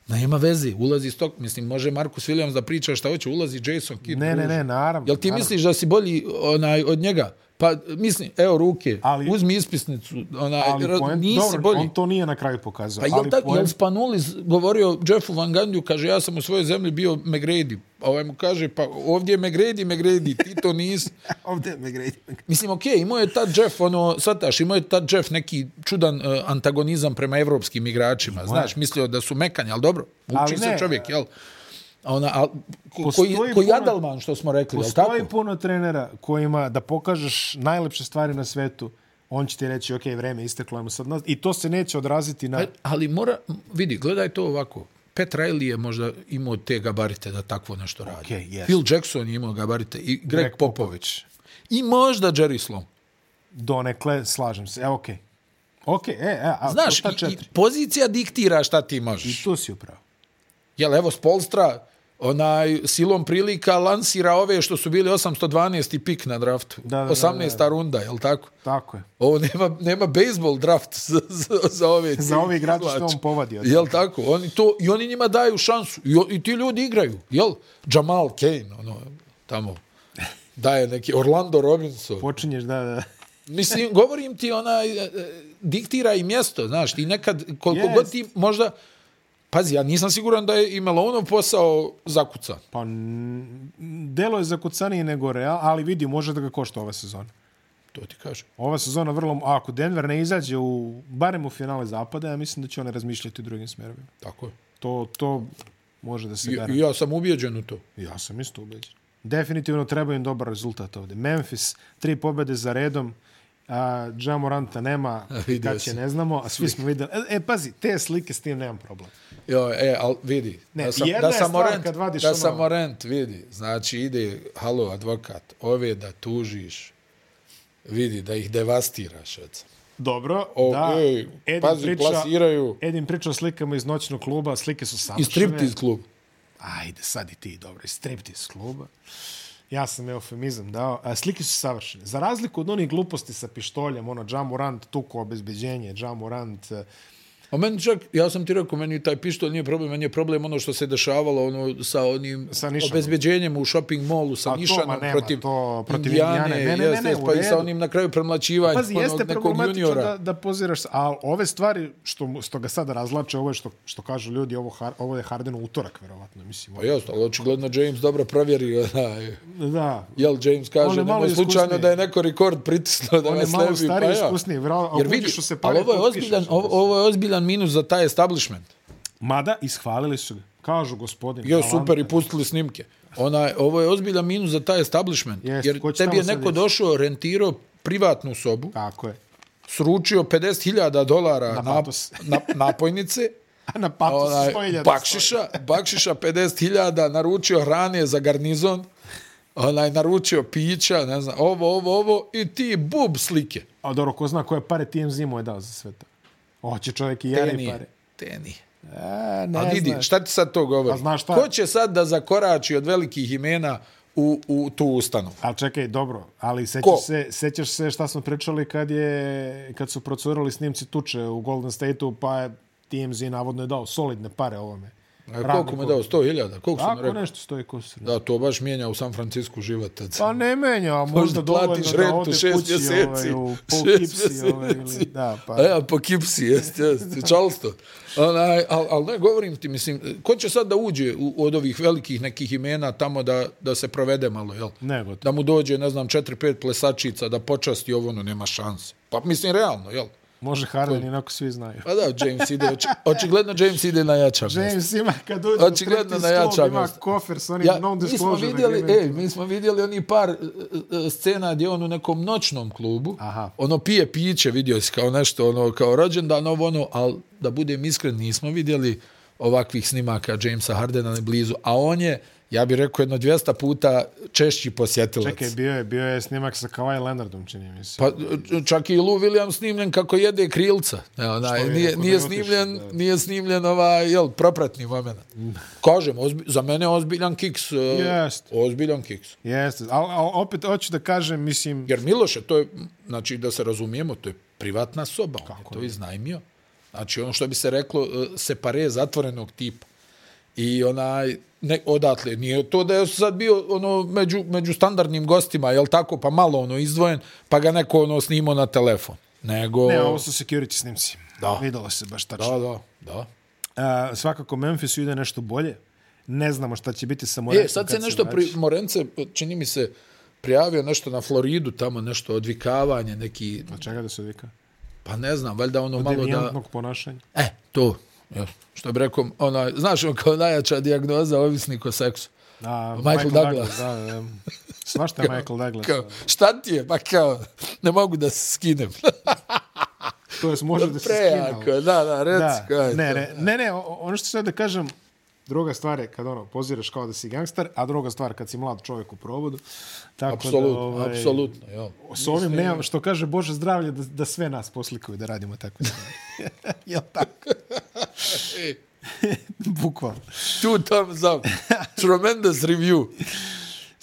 Nema veze, ulazi stok, mislim, može Marcus Williams da priča šta hoće, ulazi Jason Kidd. Ne, ne, ne, naravno. Jel ti naravno. misliš da si bolji onaj, od njega? Pa, mislim, evo ruke, ali, uzmi ispisnicu, onaj, Ali ra- poen, nisi dobro, bolji. on to nije na kraju pokazao. Pa jel, ali tak, poen- jel Spanulis govorio Jeffu Van Gandiju, kaže, ja sam u svojoj zemlji bio McGrady. A ovaj mu kaže, pa ovdje je McGrady, McGrady, ti to nisi. Ovdje me gredi. Mislim, okej, okay, imao je tad Jeff, ono, sataš, imao je tad Jeff neki čudan uh, antagonizam prema evropskim igračima. Znaš, mislio da su mekanje, ali dobro, uči Ali se ne. čovjek, jel? Ona, a, ko, Postoji koji, koji puno- Adalman, što smo rekli, Postoji tako? puno trenera kojima da pokažeš najlepše stvari na svetu, on će ti reći, ok, vreme isteklo, ajmo sad. I to se neće odraziti na... E, Ali mora, vidi, gledaj to ovako. Pat Riley je možda imao te gabarite da takvo nešto radi. Okej, jest. Phil Jackson je imao gabarite i Greg, Greg Popović. I možda Jerry Sloan. Donekle, slažem se. Evo, ok. Ok, e, e, a, Znaš, i, i pozicija diktira šta ti I možeš. tu si upravo. Jel, evo, Spolstra, onaj, silom prilika lansira ove što su bili 812. pik na draftu. Da, da, da, 18. da. runda, jel tako? Tako je. Ovo nema, nema baseball draft za, za, za ove Za ove igrače što on povadio. Jel tako? Oni to, I oni njima daju šansu. I, I ti ljudi igraju. Jel? Jamal Kane, ono, tamo, daje neki Orlando Robinson. Počinješ da... da. Mislim, govorim ti, onaj, e, e, diktira i mjesto, znaš, ti nekad, koliko Jest. god ti možda, pazi, ja nisam siguran da je i Melonov posao zakucan. Pa, delo je zakucanije nego Real, ali vidi, može da ga košta ova sezona. To ti kažem. Ova sezona vrlo... a Ako Denver ne izađe u, barem u finale zapada, ja mislim da će one razmišljati u drugim smerovima. Tako je. To, to može da se garantuje. I ja sam ubijeđen u to. Ja sam isto ubeđen. Definitivno treba im dobar rezultat ovde. Memphis, tri pobede za redom, a Ja Moranta nema, vidio kad će ne znamo, a svi smo videli. E, e, pazi, te slike s tim nemam problem. Jo, e, al vidi, Ne, da sam, jedna da je sam stvar Morent, kad vadiš da ono- sam Morent, vidi, znači ide, halo, advokat, ove da tužiš, vidi, da ih devastiraš, recimo. Dobro, O, da. ej, pazi, plasiraju. Edin priča o slikama iz noćnog kluba, slike su I savršene. striptiz klub. Ajde, sad i ti, dobro, iz striptiz kluba. Ja sam eufemizam dao. A, slike su savršene. Za razliku od onih gluposti sa pištoljem, ono, Ja Morant, tuko obezbeđenje, Ja Morant, eh, A meni čak, ja sam ti rekao, meni taj pištolj nije problem, meni je problem ono što se dešavalo ono, sa onim Sa nišanom. obezbeđenjem u shopping mallu, sa A to, nišanom ma nema, protiv, to protiv Indijane, Indijane. Ne, ne, ne, jeste, ne, u pa i sa onim na kraju premlačivanjem Pazi, jeste onog nekog juniora. da, da poziraš, ali ove stvari što, što ga sada razlače, ovo je što, što kažu ljudi, ovo, Har- ovo je Harden u utorak, verovatno, mislim. Pa jeste, ali očigledno James dobro provjeri, onaj, Da, jel James On kaže, je malo nemoj slučajno da je neko rekord pritisnuo da On je nas malo ne bi, stariji, pa ja. iskusniji, a Jer budiš vidi, što se ali ovo je, ozbiljan, ovo je ozbiljan minus za taj establishment. Mada, ishvalili su ga. Kažu gospodin. Jo, super, i pustili snimke. Onaj, ovo je ozbiljan minus za taj establishment. Jeste, jer tebi je neko došao, rentirao privatnu sobu, Tako je. sručio 50.000 dolara na, Na na, patos. na, napojnice, A na patu onaj, su 100.000. bakšiša, bakšiša 50.000, naručio hrane za garnizon, onaj, naručio pića, ne znam, ovo, ovo, ovo, i ti bub slike. A dobro, ko zna koje pare TMZ mu je dao za sve to. Hoće čovjek i jari Teni, pare. teni. E, ne A vidi, znaš. šta ti sad to govori? A znaš šta? Ko će sad da zakorači od velikih imena u, u tu ustanovu? Ali čekaj, dobro, ali Ko? sećaš se, sećaš se šta smo pričali kad, je, kad su procurali snimci tuče u Golden State-u, pa je TMZ navodno je dao solidne pare ovome. A koliko mu je dao? 100.000? Koliko sam Tako rekao? nešto stoji ko se. Da, to baš mijenja u San Francisku život. Tad. Pa ne menja, a možda dovoljno da ode kući mjeseci. ovaj, u Šest Poughkeepsie. Ovaj, ili, da, pa. A ja, po kipsi, jest, jest, Charleston. Onaj, al, al ne, govorim ti, mislim, ko će sad da uđe u, od ovih velikih nekih imena tamo da, da se provede malo, jel? Nego to. Da mu dođe, ne znam, četiri, pet plesačica, da počasti ovo, no nema šanse. Pa mislim, realno, jel? Može Harden, inako svi znaju. Pa da, James ide, oči, očigledno James ide na jača mjesta. James ima, kad uđe u Očigledno na jača klub, ima mjesta. kofer s onim Ja, non mi smo vidjeli, ej, mi smo vidjeli oni par e, scena gdje on u nekom noćnom klubu, Aha. ono pije piće, vidio si kao nešto, ono kao rođendan, ovo ono, ali da budem iskren, nismo vidjeli ovakvih snimaka Jamesa Hardena ne blizu, a on je, ja bih rekao, jedno 200 puta češći posjetilac. Čekaj, bio je, bio je snimak sa Kawhi Leonardom, čini mi se. Pa čak i Lou Williams snimljen kako jede krilca. Ne, onaj, Što je nije, nije, snimljen, da. nije snimljen ovaj, jel, propratni moment. Kažem, ozbi, za mene ozbiljan kiks. uh, Jest. Ozbiljan kiks. Jeste, ali al, opet hoću da kažem, mislim, Jer Miloše, to je, znači da se razumijemo, to je privatna soba. on je to iznajmio. Znači ono što bi se reklo, uh, separe zatvorenog tipa. I onaj, ne, odatle, nije to da je sad bio ono među, među standardnim gostima, jel tako, pa malo ono izdvojen, pa ga neko ono snimao na telefon. Nego... ne, ovo su security snimci. Da. Videlo se baš tačno. Da, da, da. A, svakako Memphisu ide nešto bolje. Ne znamo šta će biti sa Morentom. E, sad se nešto, pri, Morence, čini mi se, prijavio nešto na Floridu, tamo nešto odvikavanje, neki, Od čega da se vika? pa ne znam, valjda ono malo da... Devijantnog ponašanja. E, to, ja, što bi rekao, onaj, znaš, on kao najjača dijagnoza ovisnik o seksu. A, Michael Douglas. Da, da. Svašta je Michael Douglas. Kao, šta ti je? Pa kao, ne mogu da se skinem. To jest može da se skine. ali- Prejako, da, da, reci. Da, je ne, ne, ne, ono što sad da kažem, Druga stvar je kad ono, poziraš kao da si gangster, a druga stvar kad si mlad čovjek u provodu. Tako Apsolutno, da, ovaj, apsolutno, jel. S ovim nemam, što kaže Bože zdravlje, da, da sve nas poslikuju da radimo tako. Jel tako? Bukvalno. Two thumbs up. Tremendous review.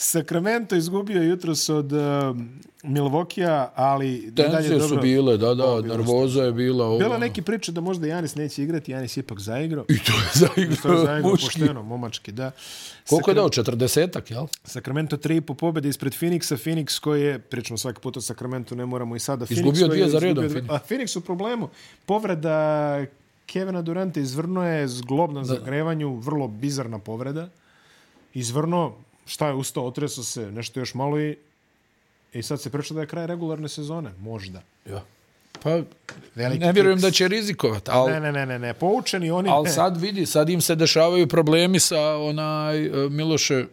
Sacramento izgubio jutros od uh, Milvokija, ali i dalje dobro. su bile, da, da, nervoza je bila. Ovo. Bila neki priče da možda Janis neće igrati, Janis ipak zaigrao. I to je zaigrao To je zaigrao muški. pošteno, momački, da. Koliko je dao? 40-ak, jel? Sacramento 3,5 pobjede ispred Phoenixa. Phoenix koji je, pričamo svaki put o Sacramento, ne moramo i sada. Izgubio Phoenix koji dvije je za redom, izgubio Phoenix. A Phoenix u problemu. Povreda Kevina Duranta izvrnuo je zglob na zagrevanju, vrlo bizarna povreda. Izvrnuo, šta je ustao, otresao se, nešto još malo i i sad se priča da je kraj regularne sezone. Možda. Ja. Pa, Veliki ne vjerujem da će rizikovati, ali... Ne, ne, ne, ne, ne. Poučeni oni... Ali sad vidi, sad im se dešavaju problemi sa onaj e, Miloše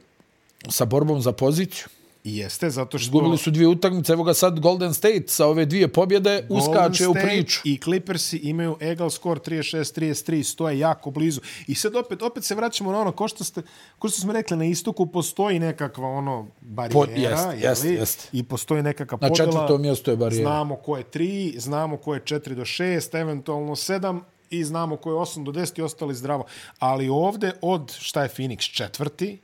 sa borbom za poziciju. Jeste, zato što... Izgubili su dvije utakmice, evo ga sad Golden State sa ove dvije pobjede uskače u Golden State priču. I Clippersi imaju egal skor 36-33, stoje jako blizu. I sad opet, opet se vraćamo na ono, ko što, ste, ko što smo rekli, na istoku postoji nekakva ono barijera, Pod- jest, jeli? jest, jest. i postoji nekakva Na podela. četvrtom mjestu je barijera. Znamo ko je 3, znamo ko je 4 do 6, eventualno 7 i znamo ko je 8 do 10 i ostali zdravo. Ali ovde od, šta je Phoenix, četvrti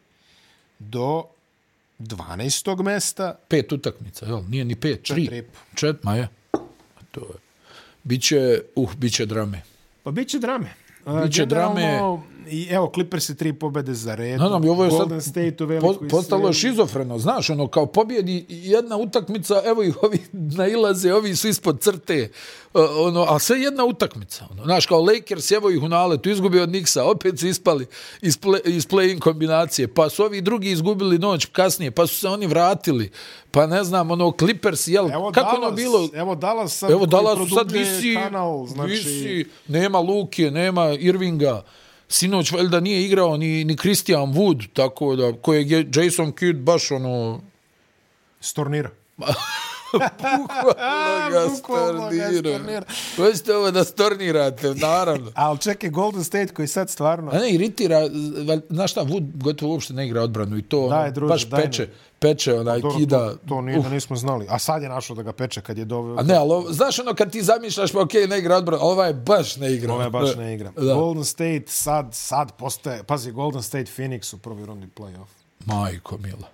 do 12. mesta, Pet utakmica, jel? Nije ni pet, Četiri tri. po. Čet, ma je. To je. Biće, uh, biće drame. Pa bit će drame. Biće drame. I evo, Clippers je tri pobede za red. Ne znam, i ovo je Golden sad State u po, postalo je šizofreno, znaš, ono, kao pobjedi jedna utakmica, evo ih ovi nailaze, ovi su ispod crte, uh, ono, a sve jedna utakmica, ono, znaš, kao Lakers, evo ih u naletu, izgubio od Nixa, opet su ispali iz, play, iz play-in kombinacije, pa su ovi drugi izgubili noć kasnije, pa su se oni vratili, pa ne znam, ono, Clippers, jel, Evo kako Dallas, ono bilo, Evo Dallas sad Evo Dallas sad visi, kanal, znači... visi, nema Luke, nema Irvinga, sinoć valjda nije igrao ni, ni Christian Wood, tako da, kojeg je Jason Kidd baš ono, S turnira. bukvalno ga bukvalno ga stornira. stornira. Hoćete ovo da stornirate, naravno. Ali čekaj, Golden State koji sad stvarno... A ne, iritira, znaš šta, Wood gotovo uopšte ne igra odbranu i to ono, Daj, druže, baš daj peče, mi. peče onaj Dobro, kida. To, to nije da nismo znali. A sad je našao da ga peče kad je doveo... A ne, ali ovo- znaš ono kad ti zamišljaš, pa okej, ne igra odbranu, ali ovaj baš ne igra. Ove baš ne igra. Da. Golden State sad, sad postaje... Pazi, Golden State Phoenix u prvoj rundi play-off. Majko mila.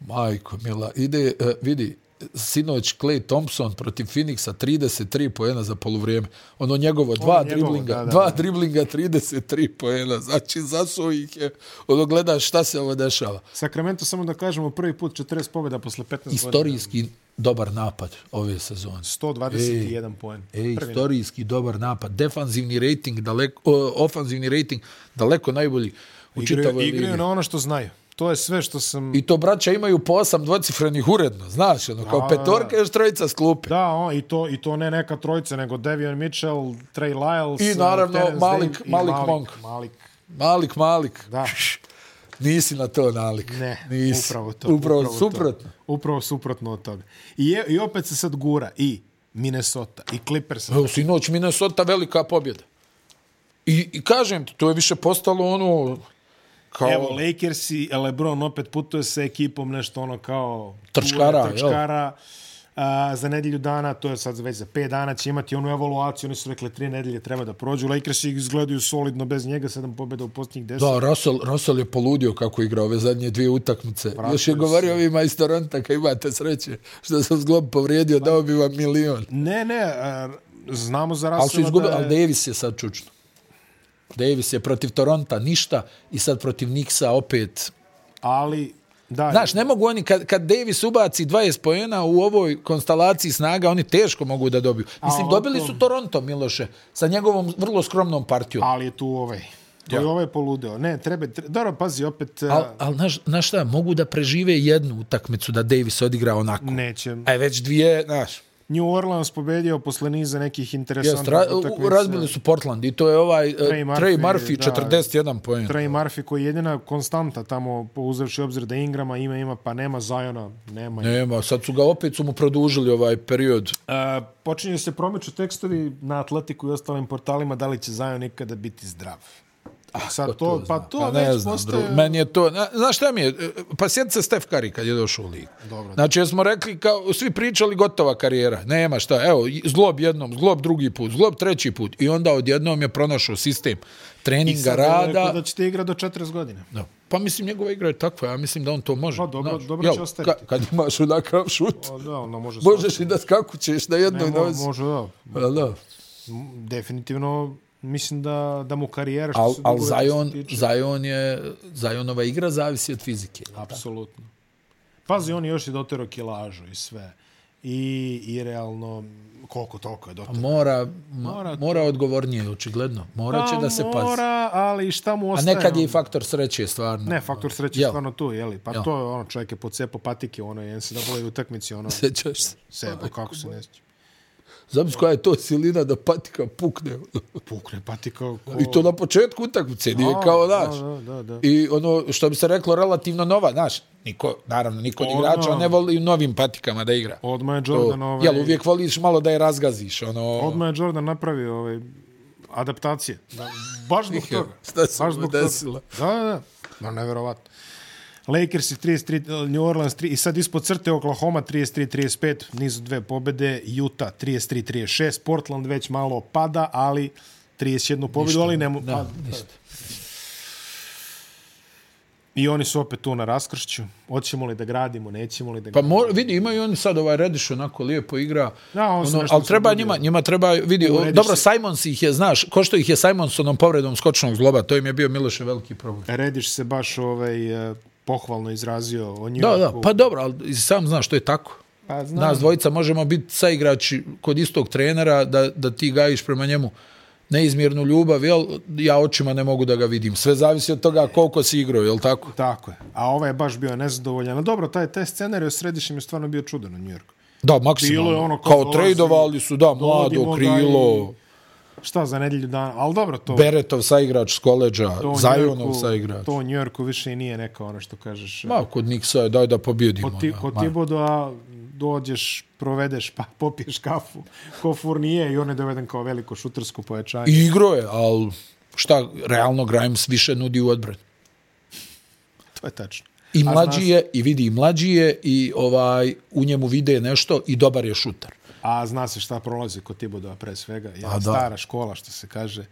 Majko mila. Ide, uh, vidi, sinoć Clay Thompson protiv Phoenixa 33 poena za poluvrijeme. Ono njegovo, dva njegovo, driblinga, da, da, dva da. driblinga 33 poena. Znači, zasuo ih je. Ono, gledaš šta se ovo dešava. Sacramento, samo da kažemo, prvi put 40 pobjeda posle 15 godina. Istorijski dobar napad ove sezone. 121 poen. Ej, istorijski dobar napad. Defanzivni rating, daleko, o, ofanzivni rating, daleko najbolji u Igraju, čitavoj ligi. igraju na ono što znaju. To je sve što sam... I to braća imaju po osam dvocifrenih uredno, znaš, ono, kao Da, petorka još trojica sklupe. Da, on, i, to, i to ne neka trojica, nego Devion Mitchell, Trey Lyles, I naravno Terence Malik- Davis i Malik Malik Monk. Malik. Malik, Malik. Da. Nisi na to nalik. Ne, Nisi. upravo to. Upravo, upravo suprotno. To. Upravo suprotno od toga. I, je, I opet se sad gura i Minnesota, i Clippers. Evo, sinoć Minnesota velika pobjeda. I, I kažem ti, to je više postalo ono... Kao, Evo, Lakers i LeBron opet putuje sa ekipom nešto ono kao... Trčkara, ture, trčkara. A, za nedjelju dana, to je sad već za pet dana, će imati onu evaluaciju, oni su rekli tri nedelje treba da prođu. Lakers ih izgledaju solidno bez njega, sedam pobjeda u posljednjih deset. Da, Russell, Russell je poludio kako igra ove zadnje dvije utakmice. Vratio Još je se. govorio ovima iz Toronta, kad imate sreće, što sam zglob povrijedio, dao bi vam milion. Ne, ne, a, znamo za Ali su izgubili, da ali je... Davis je sad čučno. Davis je protiv Toronta ništa i sad protiv Nixa opet. Ali, da, Znaš, ne mogu oni, kad, kad Davis ubaci 20 pojena u ovoj konstalaciji snaga, oni teško mogu da dobiju. Mislim, A, dobili su Toronto, Miloše, sa njegovom vrlo skromnom partijom. ali je tu ovaj. To Ja. je ovaj poludeo. Ne, treba, treba dobro, pazi, opet Al, al, al, znaš, znaš šta, mogu da prežive jednu utakmicu da Davis odigra onako. neće. A već dvije, znaš, New Orleans pobedio posle niza nekih interesantnih ra, utakmica. razbili su Portland i to je ovaj uh, Trey Murphy, Trey Murphy, da. 41 poen. Trey Murphy koji je jedina konstanta tamo, uzevši obzir da Ingrama ima, ima, pa nema Zajona, nema. Ne. Nema, sad su ga opet su mu produžili ovaj period. Uh, počinju se promiču tekstovi na Atletiku i ostalim portalima da li će Zajon ikada biti zdrav. Sad Ko to, pa to ne već znam, postaje... bro. Meni je to, na, znaš šta mi je, pa sjeti se Steph Curry kad je došao u ligu. Dobro. Znači, jer smo rekli, kao, svi pričali gotova karijera, nema šta, evo, zglob jednom, zglob drugi put, zglob treći put i onda odjednom je pronašao sistem I treninga, sad je rekao rada. da ćete igrati do 40 godina. Da. Pa mislim, njegova igra je takva, ja mislim da on to može. Pa, dobro- znaš. dobro će ostaviti. ka- Kad imaš onakav šut, O, da, ono može... možeš i da skakućeš na Ne, jednoj nozi. može, da. Pa da. M, Definitivno, mislim da, da mu karijera što Al, se al Zion, tiče- Zion je, Zionova igra zavisi od fizike. Apsolutno. Pazi, on je još i dotero kilažu i sve. I, i realno, koliko toliko je dotero. Mora, mora, Mora- mora odgovornije, očigledno. Mora će da se pazi. Pa Mora, ali šta mu A ostaje? nekad je i ono? faktor sreće, stvarno. Ne, faktor sreće je Jel? stvarno tu, jeli? Pa Jel? to je ono, čovjek je pocepo patike u onoj NCAA utakmici, ono, Sećaš se? sebo, kako se ne. Znam koja je to silina da patika pukne. Pukne patika ko... I to na početku utakmice, nije kao, znaš. Da, da, da. I ono, što bi se reklo, relativno nova, znaš, niko, naravno, niko od igrača ne voli u novim patikama da igra. Odmah je To, Jordan, ovaj, jel, uvijek voliš malo da je razgaziš, ono... odmah je Jordan napravio ovaj, adaptacije. Da, baš zbog toga. Šta se baš mu toga. desilo? Da, da, da. No, neverovatno. Lakers i 33, New Orleans 3, i sad ispod crte Oklahoma 33-35, nizu dve pobede, Utah 33-36, Portland već malo pada, ali 31 pobedu, ali ne mo- Da, pa, ništa. I oni su opet tu na raskršću. Hoćemo li da gradimo, nećemo li da Pa mora, vidi, imaju oni sad ovaj Rediš onako lijepo igra. Da, on ono, ali treba njima, njima treba, vidi, o, dobro, se- Simons ih je, znaš, ko što ih je Simons onom povredom skočnog zgloba, to im je bio Miloše veliki problem. Rediš se baš ovaj, eh, pohvalno izrazio o New Da, da, pa dobro, ali i sam znaš, to je tako. Pa znam. Nas dvojica možemo biti saigrači kod istog trenera, da, da ti gajiš prema njemu neizmjernu ljubav, jel? Ja očima ne mogu da ga vidim. Sve zavisi od toga koliko si igrao, jel tako? Tako je. A ovaj je baš bio nezadovoljan. Dobro, taj, taj scenarij o središnjem je stvarno bio čudan u New Yorku. Da, maksimalno. Bilo je ono kao kao dolazi, su, da, mlado, dovodimo ga krilo, Šta za nedjelju dana? Ali dobro, to... Beretov saigrač s koleđa, Zajonov saigrač. To u New Yorku više i nije neka ono što kažeš. Ma, kod Niksa je daj da pobjedimo. Kod, ti, kod. Tiboda dođeš, provedeš, pa popiješ kafu ko Fournier i on je doveden kao veliko šutersko pojačanje. I igro je, ali šta, realno Grimes više nudi u odbrani. To je tačno. I mlađi je, i vidi, i mlađi je, i ovaj, u njemu vide nešto i dobar je šuter. A zna se šta prolazi kod Tiboda pre svega. Je A da. stara škola, što se kaže.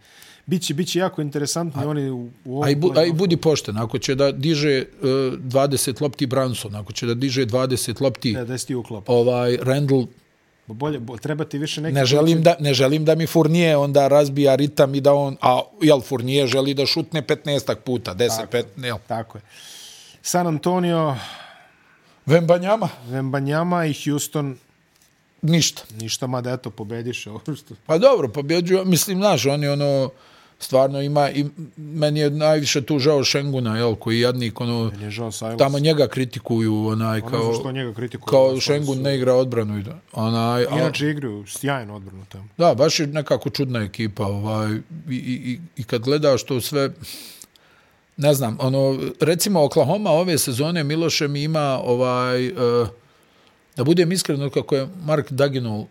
Biće, biće jako interesantni a, oni u, u ovom A i, bu, a i budi pošten, ako će da diže uh, 20 lopti Branson, ako će da diže 20 lopti Ne, da si ti uklop. ovaj Randall, Bolje, bo, treba ti više neki... ne želim, da, ne želim da mi Fournier onda razbija ritam i da on, a jel Fournier želi da šutne 15 puta, 10, 15, jel. Tako je. San Antonio, Vembanjama? Vembanjama i Houston, Ništa. ništa, mada eto, pobediše ovo što... Pa dobro, pobjeđuje, mislim, znaš, oni ono, stvarno ima, i meni je najviše tu žao Šenguna, jel, koji jadnik, ono, je žao Silas. tamo njega kritikuju, onaj, Ono kao, zašto njega kritikuju. kao Ono Šengun su- ne igra odbranu, onaj, a, Inače igraju sjajno odbranu tamo. da, baš je nekako čudna ekipa, ovaj, i, i, i- i kad gledaš to sve, ne znam, ono, recimo Oklahoma ove sezone Miloše mi ima, ovaj, uh, da budem iskren, kako je Mark Daginol uh,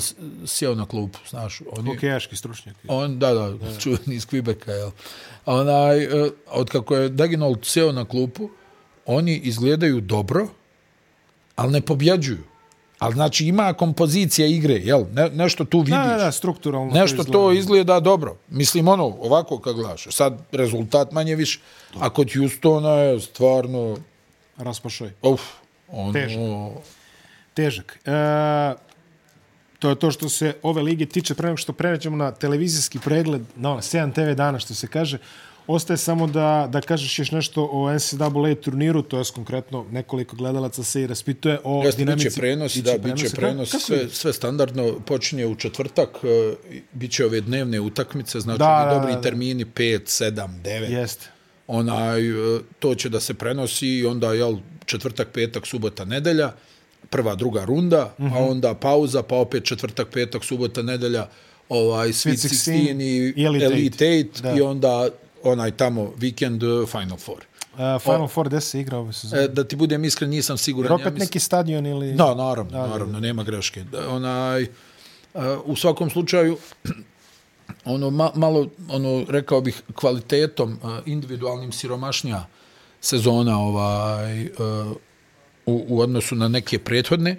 s- sjeo na klupu, znaš, on je, Hokejaški stručnjak. On, da, da, čuveni iz Quebeca, jel. Onaj, e, od kako je Daginol seo na klupu, oni izgledaju dobro, ali ne pobjeđuju. Ali znači ima kompozicija igre, jel? Ne, nešto tu vidiš. Da, da, strukturalno. Nešto izgleda. to izgleda dobro. Mislim, ono, ovako kad gledaš. Sad, rezultat manje više. A kod Houstona je stvarno... Raspašoj. Uf, ono... Težak. Težak. E, to je to što se ove lige tiče pre nego što prenećemo na televizijski pregled na ono, 7 TV dana što se kaže. Ostaje samo da, da kažeš još nešto o NCAA turniru, to je konkretno nekoliko gledalaca se i raspituje o Jeste, dinamici. biće prenos, Biće da, biće prenosi. prenos, Kako- sve, sve standardno počinje u četvrtak, e, biće ove dnevne utakmice, znači Da, da, dobri da, da. termini 5, 7, 9. Jeste. Onaj, e, to će da se prenosi i onda, jel, četvrtak, petak, subota, nedelja, prva, druga runda, mm -hmm. a onda pauza, pa opet četvrtak, petak, subota, nedelja, ovaj, Sweet 16 i, Elite Elite Eight. 8 Da. i onda onaj tamo vikend uh, Final Four. Uh, Final Four, gde se igra ove sezone? E, da ti budem iskren, nisam siguran. Jer opet mislim- neki stadion ili... Da, naravno, da, naravno, nema greške. Da, onaj, uh, u svakom slučaju, ono ma, malo ono rekao bih kvalitetom uh, individualnim siromašnija sezona ovaj uh, u, u odnosu na neke prethodne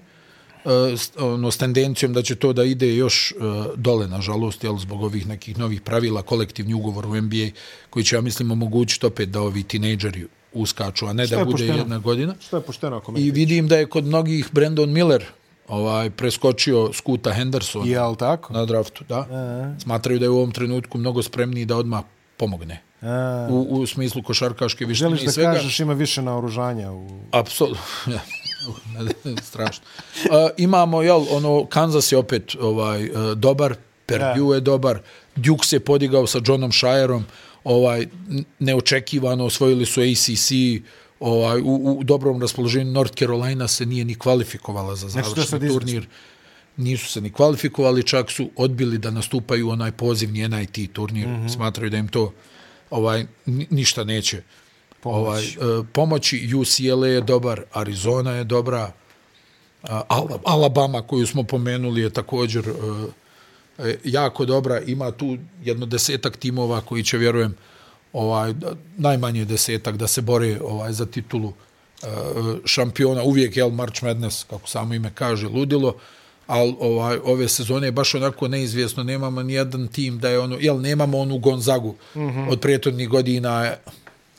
uh, ono s tendencijom da će to da ide još uh, dole nažalost jel zbog ovih nekih novih pravila kolektivni ugovor u NBA koji će ja mislim omogućiti opet da ovi tinejdžeri uskaču a ne da bude pošteno? jedna godina. Što je pošteno ako i vidim da je kod mnogih Brandon Miller ovaj preskočio Skuta Henderson je tako? na draftu da. E. smatraju da je u ovom trenutku mnogo spremniji da odmah pomogne A. u, u smislu košarkaške vištine Želiš da svega. kažeš ima više naoružanja u apsolutno strašno uh, imamo jel ono Kansas je opet ovaj uh, dobar Purdue je dobar Duke se podigao sa Johnom Shireom ovaj neočekivano osvojili su ACC ovaj, u, u dobrom raspoloženju North Carolina se nije ni kvalifikovala za završni turnir. Nisu se ni kvalifikovali, čak su odbili da nastupaju onaj pozivni NIT turnir. Mm -hmm. Smatraju da im to ovaj ništa neće Pomoć. ovaj uh, pomoći UCLA je dobar, Arizona je dobra, uh, Alabama koju smo pomenuli je također uh, jako dobra. Ima tu jedno desetak timova koji će, vjerujem, ovaj najmanje desetak da se bore ovaj za titulu šampiona uvijek je March Madness kako samo ime kaže ludilo al ovaj ove sezone je baš onako neizvjesno nemamo ni jedan tim da je ono jel nemamo onu Gonzagu mm -hmm. od prethodnih godina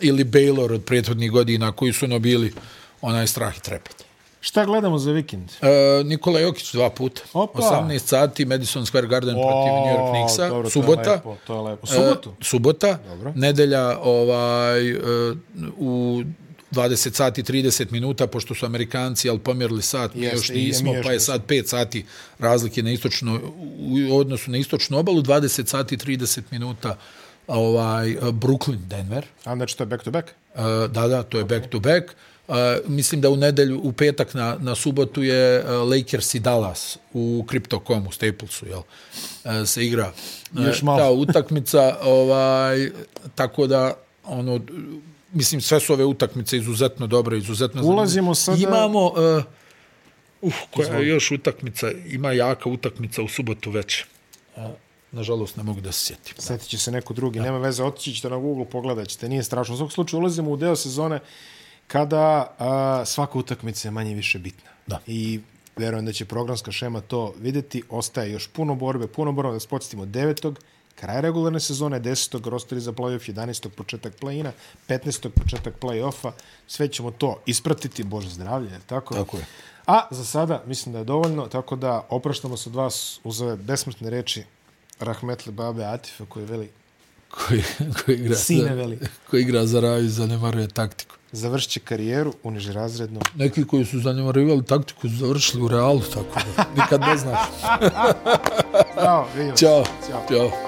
ili Baylor od prethodnih godina koji su no bili onaj strah i trepet Šta gledamo za vikend? E, Nikola Jokić dva puta. Opa. 18 sati, Madison Square Garden o, protiv New York Knicksa. Dobro, subota. To je lepo. To je lepo. Subotu? E, subota. Dobro. Nedelja ovaj, e, u 20 sati 30 minuta, pošto su Amerikanci, ali pomjerili sat, mi još nismo, pa je sad 5 sati razlike na istočno, u odnosu na istočnu obalu, 20 sati 30 minuta ovaj Brooklyn, Denver. A znači to je back to back? Uh, da, da, to je okay. back to back. Uh, mislim da u nedelju, u petak na, na subotu je uh, Lakers i Dallas u Crypto.com, u Staplesu, jel? Uh, se igra uh, ta utakmica, ovaj, tako da, ono, mislim, sve su ove utakmice izuzetno dobre, izuzetno Ulazimo sada... Imamo, uh, uh, koja je još utakmica, ima jaka utakmica u subotu. Uh, nažalost, ne mogu da se sjetim. Sjetit će se neko drugi, da. nema veze, otići ćete na Google, pogledat ćete, nije strašno. U svog slučaju ulazimo u deo sezone kada a, svaka utakmica je manje više bitna. Da. I verujem da će programska šema to videti. Ostaje još puno borbe, puno borbe da spočetimo devetog, kraj regularne sezone, desetog rosteri za play-off, 11. početak play-ina, 15. početak play-offa. Sve ćemo to ispratiti, Bože zdravlje, je tako? Tako je. A za sada mislim da je dovoljno, tako da opraštamo se od vas uz ove besmrtne reči Rahmetli Babe Atifa koji veli koji, koji igra Sine veli. koji igra za raju zanemaruje taktiku završit će karijeru u nižerazrednom. Neki koji su zanemarivali taktiku su završili u realu, tako da nikad ne znaš. Ćao, vidimo. Ćao. Ćao. Ćao.